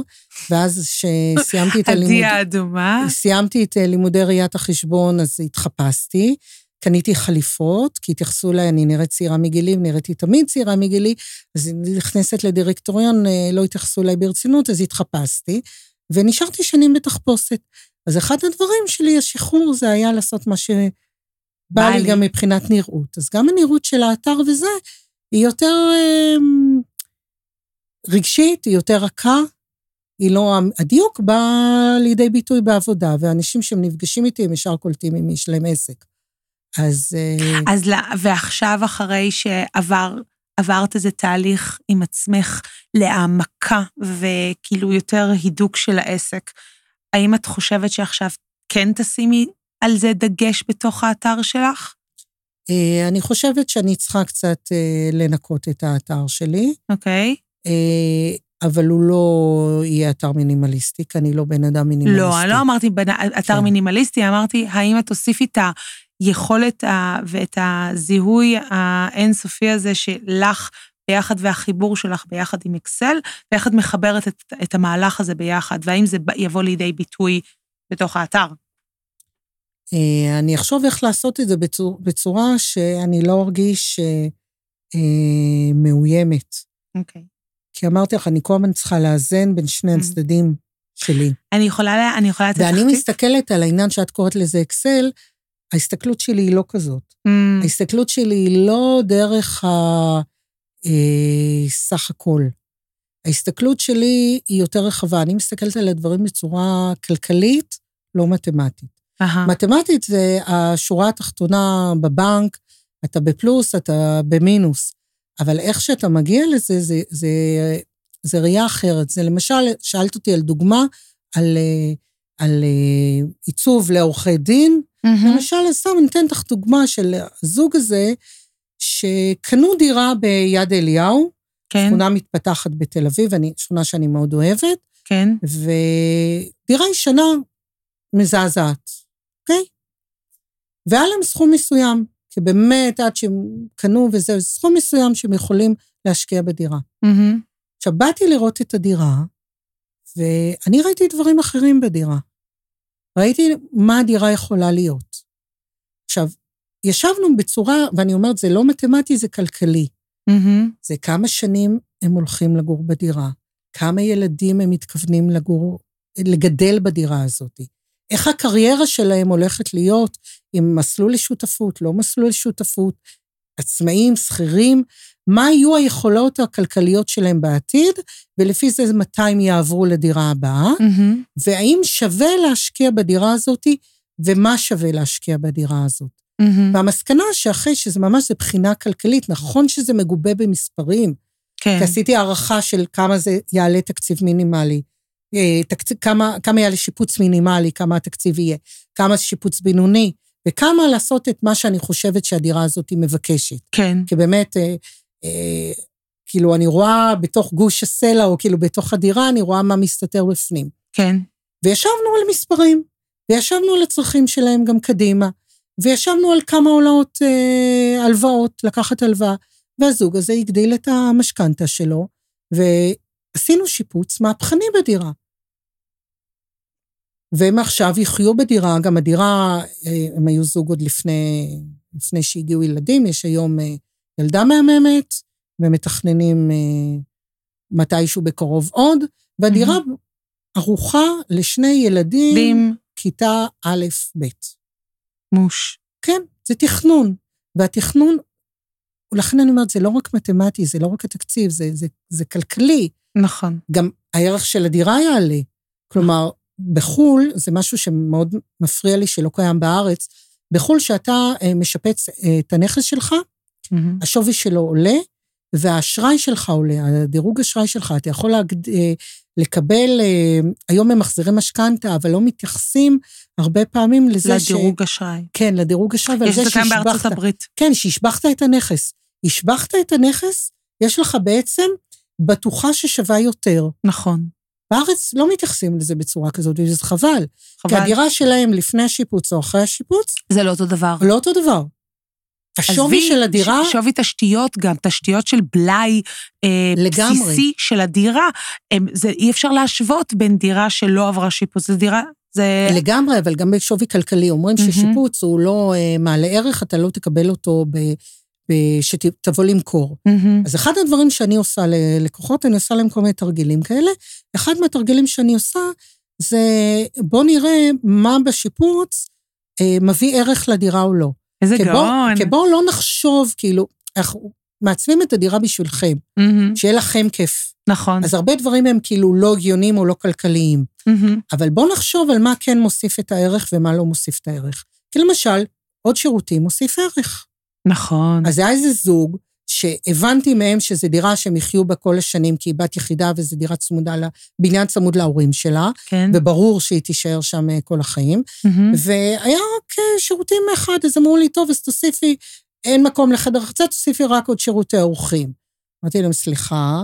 ואז כשסיימתי את הלימוד... עדי האדומה. סיימתי את לימודי ראיית החשבון, אז התחפשתי. קניתי חליפות, כי התייחסו אליי, אני נראית צעירה מגילי, נראיתי תמיד צעירה מגילי, אז נכנסת לדירקטוריון, אה, לא התייחסו אליי ברצינות, אז התחפשתי, ונשארתי שנים בתחפושת. אז אחד הדברים שלי, השחרור, זה היה לעשות מה שבא לי גם מבחינת נראות. אז גם הנראות של האתר וזה, היא יותר אה, רגשית, היא יותר רכה, היא לא... הדיוק בא לידי ביטוי בעבודה, ואנשים שהם נפגשים איתי, הם ישר קולטים אם יש להם עסק. אז... אה, אז ועכשיו, אחרי שעברת איזה תהליך עם עצמך להעמקה וכאילו יותר הידוק של העסק, האם את חושבת שעכשיו כן תשימי על זה דגש בתוך האתר שלך? אה, אני חושבת שאני צריכה קצת אה, לנקות את האתר שלי. אוקיי. Okay. אבל הוא לא יהיה אתר מינימליסטי, כי אני לא בן אדם מינימליסטי. לא, אני לא אמרתי אתר כן. מינימליסטי, אמרתי, האם את תוסיפי את היכולת ואת הזיהוי האינסופי הזה שלך ביחד והחיבור שלך ביחד עם אקסל, ואיך את מחברת את, את המהלך הזה ביחד, והאם זה יבוא לידי ביטוי בתוך האתר? אה, אני אחשוב איך לעשות את זה בצור, בצורה שאני לא ארגיש אה, מאוימת. אוקיי. Okay. כי אמרתי לך, אני כל הזמן צריכה לאזן בין שני mm. הצדדים שלי. אני יכולה, אני יכולה לתת לך... ואני מסתכלת על העניין שאת קוראת לזה אקסל, ההסתכלות שלי היא לא כזאת. Mm. ההסתכלות שלי היא לא דרך הסך אה, הכל. ההסתכלות שלי היא יותר רחבה. אני מסתכלת על הדברים בצורה כלכלית, לא מתמטית. Uh-huh. מתמטית זה השורה התחתונה בבנק, אתה בפלוס, אתה במינוס. אבל איך שאתה מגיע לזה, זה, זה, זה ראייה אחרת. זה למשל, שאלת אותי על דוגמה, על, אה, על אה, עיצוב לעורכי דין, Mm-hmm. למשל, סתם אני אתן לך דוגמה של הזוג הזה, שקנו דירה ביד אליהו, כן. שכונה מתפתחת בתל אביב, אני, שכונה שאני מאוד אוהבת. כן. ודירה ישנה מזעזעת, אוקיי? והיה להם סכום מסוים, כי באמת, עד שהם קנו וזה, סכום מסוים שהם יכולים להשקיע בדירה. Mm-hmm. עכשיו, באתי לראות את הדירה, ואני ראיתי דברים אחרים בדירה. ראיתי מה הדירה יכולה להיות. עכשיו, ישבנו בצורה, ואני אומרת, זה לא מתמטי, זה כלכלי. Mm-hmm. זה כמה שנים הם הולכים לגור בדירה, כמה ילדים הם מתכוונים לגור, לגדל בדירה הזאת, איך הקריירה שלהם הולכת להיות עם מסלול לשותפות, לא מסלול לשותפות, עצמאים, שכירים, מה יהיו היכולות הכלכליות שלהם בעתיד, ולפי זה מתי הם יעברו לדירה הבאה, mm-hmm. והאם שווה להשקיע בדירה הזאת, ומה שווה להשקיע בדירה הזאת. Mm-hmm. והמסקנה שאחרי שזה ממש זה בחינה כלכלית, נכון שזה מגובה במספרים, כן. כי עשיתי הערכה של כמה זה יעלה תקציב מינימלי, תקציב, כמה, כמה יעלה שיפוץ מינימלי, כמה התקציב יהיה, כמה שיפוץ בינוני, וכמה לעשות את מה שאני חושבת שהדירה הזאת מבקשת. כן. כי באמת, אה, אה, כאילו, אני רואה בתוך גוש הסלע, או כאילו בתוך הדירה, אני רואה מה מסתתר בפנים. כן. וישבנו על מספרים, וישבנו על הצרכים שלהם גם קדימה, וישבנו על כמה עולות אה, הלוואות, לקחת הלוואה, והזוג הזה הגדיל את המשכנתה שלו, ועשינו שיפוץ מהפכני בדירה. והם עכשיו יחיו בדירה, גם הדירה, אה, הם היו זוג עוד לפני, לפני שהגיעו ילדים, יש היום אה, ילדה מהממת, ומתכננים אה, מתישהו בקרוב עוד, והדירה ערוכה לשני ילדים, דים, כיתה א'-ב'. מוש. כן, זה תכנון. והתכנון, ולכן אני אומרת, זה לא רק מתמטי, זה לא רק התקציב, זה, זה, זה כלכלי. נכון. גם הערך של הדירה יעלה. כלומר, בחו"ל, זה משהו שמאוד מפריע לי שלא קיים בארץ, בחו"ל, שאתה אה, משפץ אה, את הנכס שלך, מהמם. השווי שלו עולה, והאשראי שלך עולה, הדירוג אשראי שלך, אתה יכול להגד... אה, לקבל, היום הם מחזירי משכנתה, אבל לא מתייחסים הרבה פעמים לזה ש... לדירוג אשראי. כן, לדירוג אשראי, ועל יש זה את זה גם בארצות שהשבחת. הברית. כן, שהשבחת את הנכס. השבחת את הנכס, יש לך בעצם בטוחה ששווה יותר. נכון. בארץ לא מתייחסים לזה בצורה כזאת, וזה חבל. כי חבל. הדירה שלהם לפני השיפוץ או אחרי השיפוץ, זה לא אותו דבר. לא אותו דבר. השווי של הדירה, שווי תשתיות גם, תשתיות של בלאי אה, לגמרי. בסיסי של הדירה, הם, זה, אי אפשר להשוות בין דירה שלא עברה שיפוץ לדירה, זה... לגמרי, אבל גם בשווי כלכלי. אומרים מהמם. ששיפוץ הוא לא אה, מעלה ערך, אתה לא תקבל אותו ב... שתבוא למכור. מהמם. אז אחד הדברים שאני עושה ללקוחות, אני עושה להם כל מיני תרגילים כאלה. אחד מהתרגילים שאני עושה זה בוא נראה מה בשיפוץ אה, מביא ערך לדירה או לא. איזה כי בוא- גאון. כי בואו לא נחשוב, כאילו, אנחנו מעצבים את הדירה בשבילכם, מהמם. שיהיה לכם כיף. נכון. אז הרבה דברים הם כאילו לא הגיוניים או לא כלכליים. מהמם. אבל בואו נחשוב על מה כן מוסיף את הערך ומה לא מוסיף את הערך. כי למשל, עוד שירותים מוסיף ערך. נכון. אז היה איזה זוג שהבנתי מהם שזו דירה שהם יחיו בה כל השנים, כי היא בת יחידה וזו דירה צמודה, בניין צמוד להורים שלה, כן. וברור שהיא תישאר שם אה, כל החיים. מהמם. והיה רק אה, שירותים אחד, אז אמרו לי, טוב, אז תוסיפי, אין מקום לחדר רחצה, תוסיפי רק עוד שירותי אורחים. אמרתי להם, סליחה,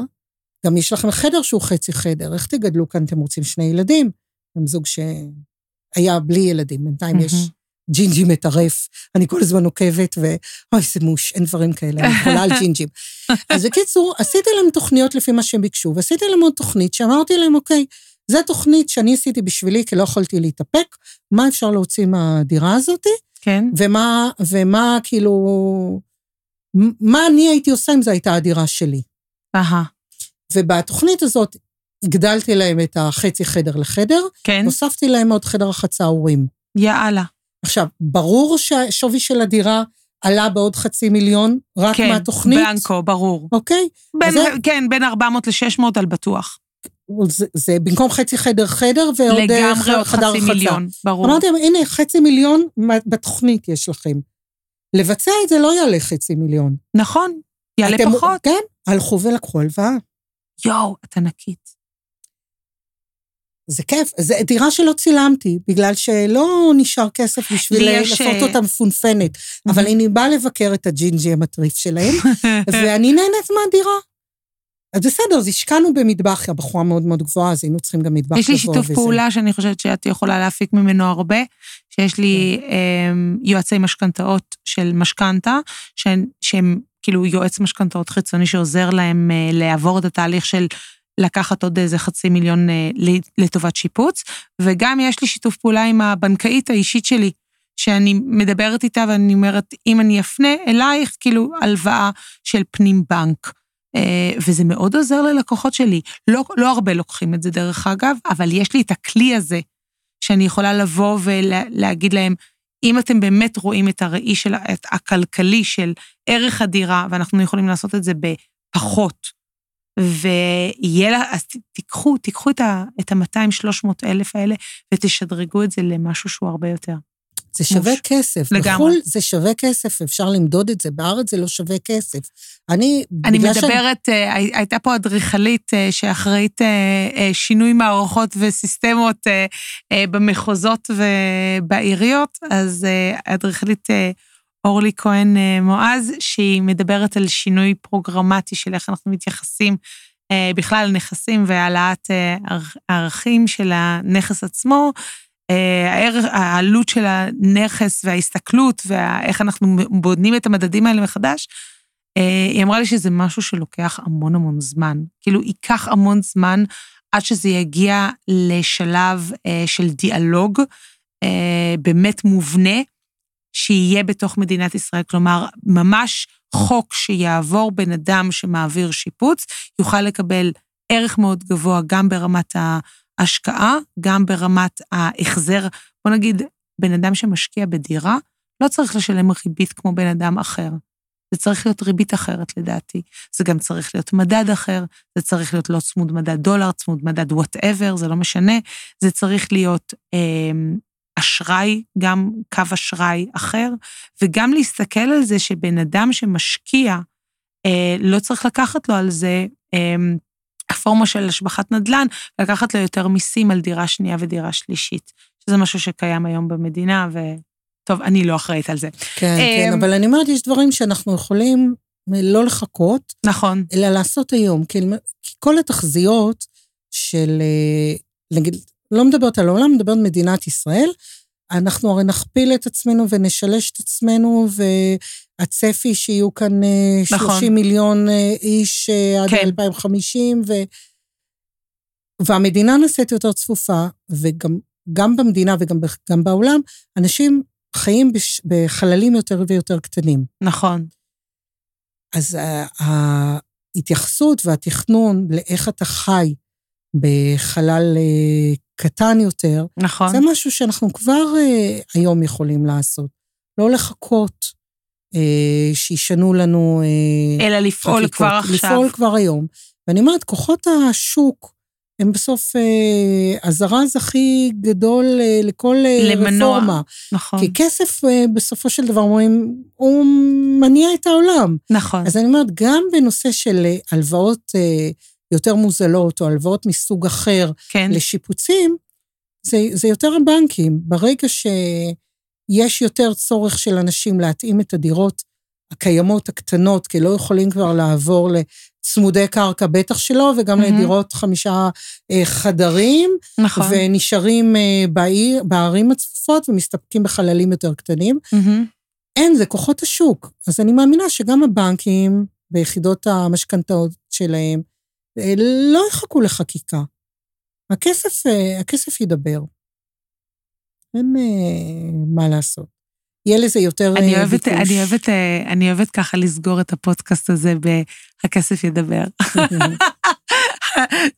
גם יש לכם חדר שהוא חצי חדר, איך תגדלו כאן, אתם רוצים שני ילדים? הם זוג שהיה בלי ילדים, בינתיים יש מהמם. ג'ינג'י מטרף, אני כל הזמן עוקבת, ואוי, זה מוש, אין דברים כאלה, אני חולה על ג'ינג'ים. אז בקיצור, עשיתי להם תוכניות לפי מה שהם ביקשו, ועשיתי להם עוד תוכנית שאמרתי להם, אוקיי, זו תוכנית שאני עשיתי בשבילי, כי לא יכולתי להתאפק, מה אפשר להוציא מהדירה הזאת, כן. ומה, ומה כאילו, מה אני הייתי עושה אם זו הייתה הדירה שלי. אהה. ובתוכנית הזאת הגדלתי להם את החצי חדר לחדר, כן. הוספתי להם עוד חדר רחצה הורים. יאללה. עכשיו, ברור שהשווי של הדירה עלה בעוד חצי מיליון, רק כן. מהתוכנית. בלנקו, ברור. אוקיי? בין, זה- כן, בין 400 ל-600 על בטוח. זה, זה במקום חצי חדר חדר ועוד אה, לגמרי עוד חדר חצי רחצה. מיליון, ברור. אמרתי להם, הנה, חצי מיליון בתוכנית יש לכם. לבצע את זה לא יעלה חצי מיליון. נכון, יעלה אתם- פחות. כן, הלכו ולקחו הלוואה. יואו, את ענקית. זה כיף. זו דירה שלא צילמתי, בגלל שלא נשאר כסף בשביל לעשות אה, אותה מפונפנת. אבל אני באה לבקר את הג'ינג'י המטריף שלהם, ואני נהנית מהדירה. אז בסדר, אז השקענו במטבח, הבחורה מאוד מאוד גבוהה, אז היינו צריכים גם מטבח יש לי גבוה שיתוף וזה. פעולה שאני חושבת שאת יכולה להפיק ממנו הרבה, שיש לי כן. אמ, יועצי משכנתאות של משכנתה, שהם, שהם כאילו יועץ משכנתאות חיצוני שעוזר להם אה, לעבור את התהליך של לקחת עוד איזה חצי מיליון אה, לטובת שיפוץ, וגם יש לי שיתוף פעולה עם הבנקאית האישית שלי, שאני מדברת איתה ואני אומרת, אם אני אפנה אלייך, כאילו הלוואה של פנים בנק. אה, וזה מאוד עוזר ללקוחות שלי. לא, לא הרבה לוקחים את זה דרך אגב, אבל יש לי את הכלי הזה, שאני יכולה לבוא ולהגיד להם, אם אתם באמת רואים את הראי של, את הכלכלי של ערך הדירה, ואנחנו יכולים לעשות את זה בפחות, ויהיה לה, אז תיקחו, תיקחו את ה- את ה-200-300 אלף האלה ותשדרגו את זה למשהו שהוא הרבה יותר. זה שווה מוש. כסף. לגמרי. בחו"ל זה שווה כסף, אפשר למדוד את זה, בארץ זה לא שווה כסף. אני, אני בגלל שאני- מדברת, אה, הי- הייתה פה אדריכלית אה, שאחראית אה, שינוי מערכות וסיסטמות במחוזות ובעיריות, אז אדריכלית אורלי כהן אה, מועז, שהיא מדברת על שינוי פרוגרמטי של איך אנחנו מתייחסים אה, בכלל לנכסים והעלאת אה, ערכ- הערכים של הנכס עצמו. הערך, העלות של הנכס וההסתכלות ואיך אנחנו בונים את המדדים האלה מחדש, היא אמרה לי שזה משהו שלוקח המון המון זמן. כאילו, ייקח המון זמן עד שזה יגיע לשלב של דיאלוג באמת מובנה, שיהיה בתוך מדינת ישראל. כלומר, ממש חוק שיעבור בן אדם שמעביר שיפוץ, יוכל לקבל ערך מאוד גבוה גם ברמת ההשקעה, גם ברמת ההחזר. בוא נגיד, בן אדם שמשקיע בדירה, לא צריך לשלם ריבית כמו בן אדם אחר. זה צריך להיות ריבית אחרת לדעתי. זה גם צריך להיות מדד אחר, זה צריך להיות לא צמוד מדד דולר, צמוד מדד whatever, זה לא משנה. זה צריך להיות אה, אשראי, גם קו אשראי אחר, וגם להסתכל על זה שבן אדם שמשקיע, אה, לא צריך לקחת לו על זה אה, הפורמה של השבחת נדל"ן, לקחת לו יותר מיסים על דירה שנייה ודירה שלישית, שזה משהו שקיים היום במדינה, ו... טוב, אני לא אחראית על זה. כן, כן, אבל אני אומרת, יש דברים שאנחנו יכולים לא לחכות. נכון. אלא לעשות היום. כי כל התחזיות של, נגיד, לא מדברת על העולם, מדברת מדינת ישראל, אנחנו הרי נכפיל את עצמנו ונשלש את עצמנו, והצפי שיהיו כאן 30 נכון. מיליון איש עד כן. 2050, ו... והמדינה נעשית יותר צפופה, וגם במדינה וגם גם בעולם, אנשים חיים בש... בחללים יותר ויותר קטנים. נכון. אז ההתייחסות והתכנון לאיך אתה חי בחלל אה, קטן יותר, נכון. זה משהו שאנחנו כבר אה, היום יכולים לעשות. לא לחכות אה, שישנו לנו... אלא לפעול חקיקות, כבר עכשיו. לפעול כבר היום. ואני אומרת, כוחות השוק, הם בסוף אה, הזרז הכי גדול אה, לכל אה, למנוע, רפורמה. נכון. כי כסף, בסופו של דבר, אומרים, הוא מניע את העולם. נכון. אז אני אומרת, גם בנושא של הלוואות יותר מוזלות, או הלוואות מסוג אחר, כן. לשיפוצים, זה, זה יותר הבנקים. ברגע שיש יותר צורך של אנשים להתאים את הדירות הקיימות, הקטנות, כי לא יכולים כבר לעבור צמודי קרקע בטח שלא, וגם mm-hmm. לדירות חמישה אה, חדרים. נכון. ונשארים אה, בעיר, בערים הצפופות ומסתפקים בחללים יותר קטנים. Mm-hmm. אין, זה כוחות השוק. אז אני מאמינה שגם הבנקים, ביחידות המשכנתאות שלהם, לא יחכו לחקיקה. הכסף, הכסף ידבר. אין מה לעשות. יהיה לזה יותר אני אה, אוהבת, ביקוש. אני אוהבת, אה, אני אוהבת ככה לסגור את הפודקאסט הזה ב"הכסף ידבר".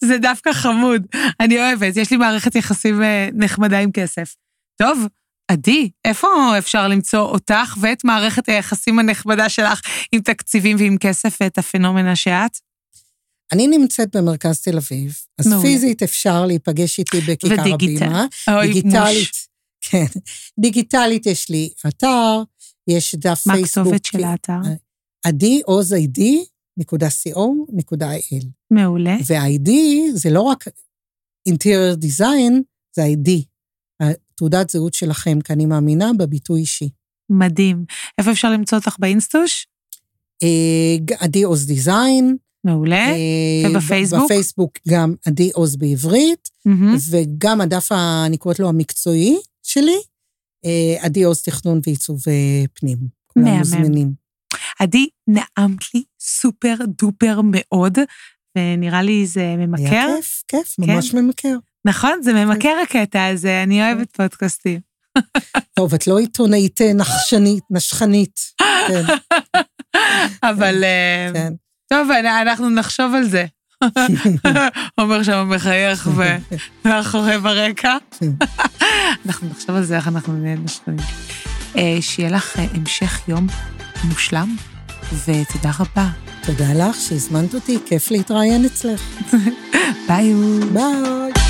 זה דווקא חמוד, אני אוהבת, יש לי מערכת יחסים אה, נחמדה עם כסף. טוב, עדי, איפה אפשר למצוא אותך ואת מערכת היחסים הנחמדה שלך עם תקציבים ועם כסף ואת הפנומנה שאת? אני נמצאת במרכז תל אביב, אז מעולה. פיזית אפשר להיפגש איתי בכיכר ודיגיטל. הבימה. ודיגיטל. דיגיטלית. כן. דיגיטלית יש לי אתר, יש דף מה פייסבוק. מה הכתובת של האתר? עדי עוז איי-די, נקודה co, נקודה il. מעולה. וה-ID זה לא רק interior design, זה id תעודת זהות שלכם, כי אני מאמינה בביטוי אישי. מדהים. איפה אפשר למצוא אותך באינסטוש? אה, עדי עוז דיזיין. מעולה. אה, ובפייסבוק? בפייסבוק גם עדי עוז בעברית, וגם הדף, אני קוראת לו המקצועי, שלי, אה, עדי עוז תכנון ועיצוב אה, פנים. מוזמנים. עדי, נעמת לי סופר דופר מאוד, ונראה לי זה ממכר. היה כיף, כיף, כן? ממש ממכר. נכון, זה ממכר הקטע הזה, אני אוהבת פודקאסטים. טוב, את לא עיתונאית נחשנית, נשכנית. כן. אבל... כן. טוב, אנחנו נחשוב על זה. אומר שם מחייך ומאחורי ברקע. אנחנו נחשוב על זה, איך אנחנו נהיה נשכנים. אה, שיהיה לך אה, המשך יום מושלם, ותודה רבה. תודה לך שהזמנת אותי, כיף להתראיין אצלך. ביי. ביי.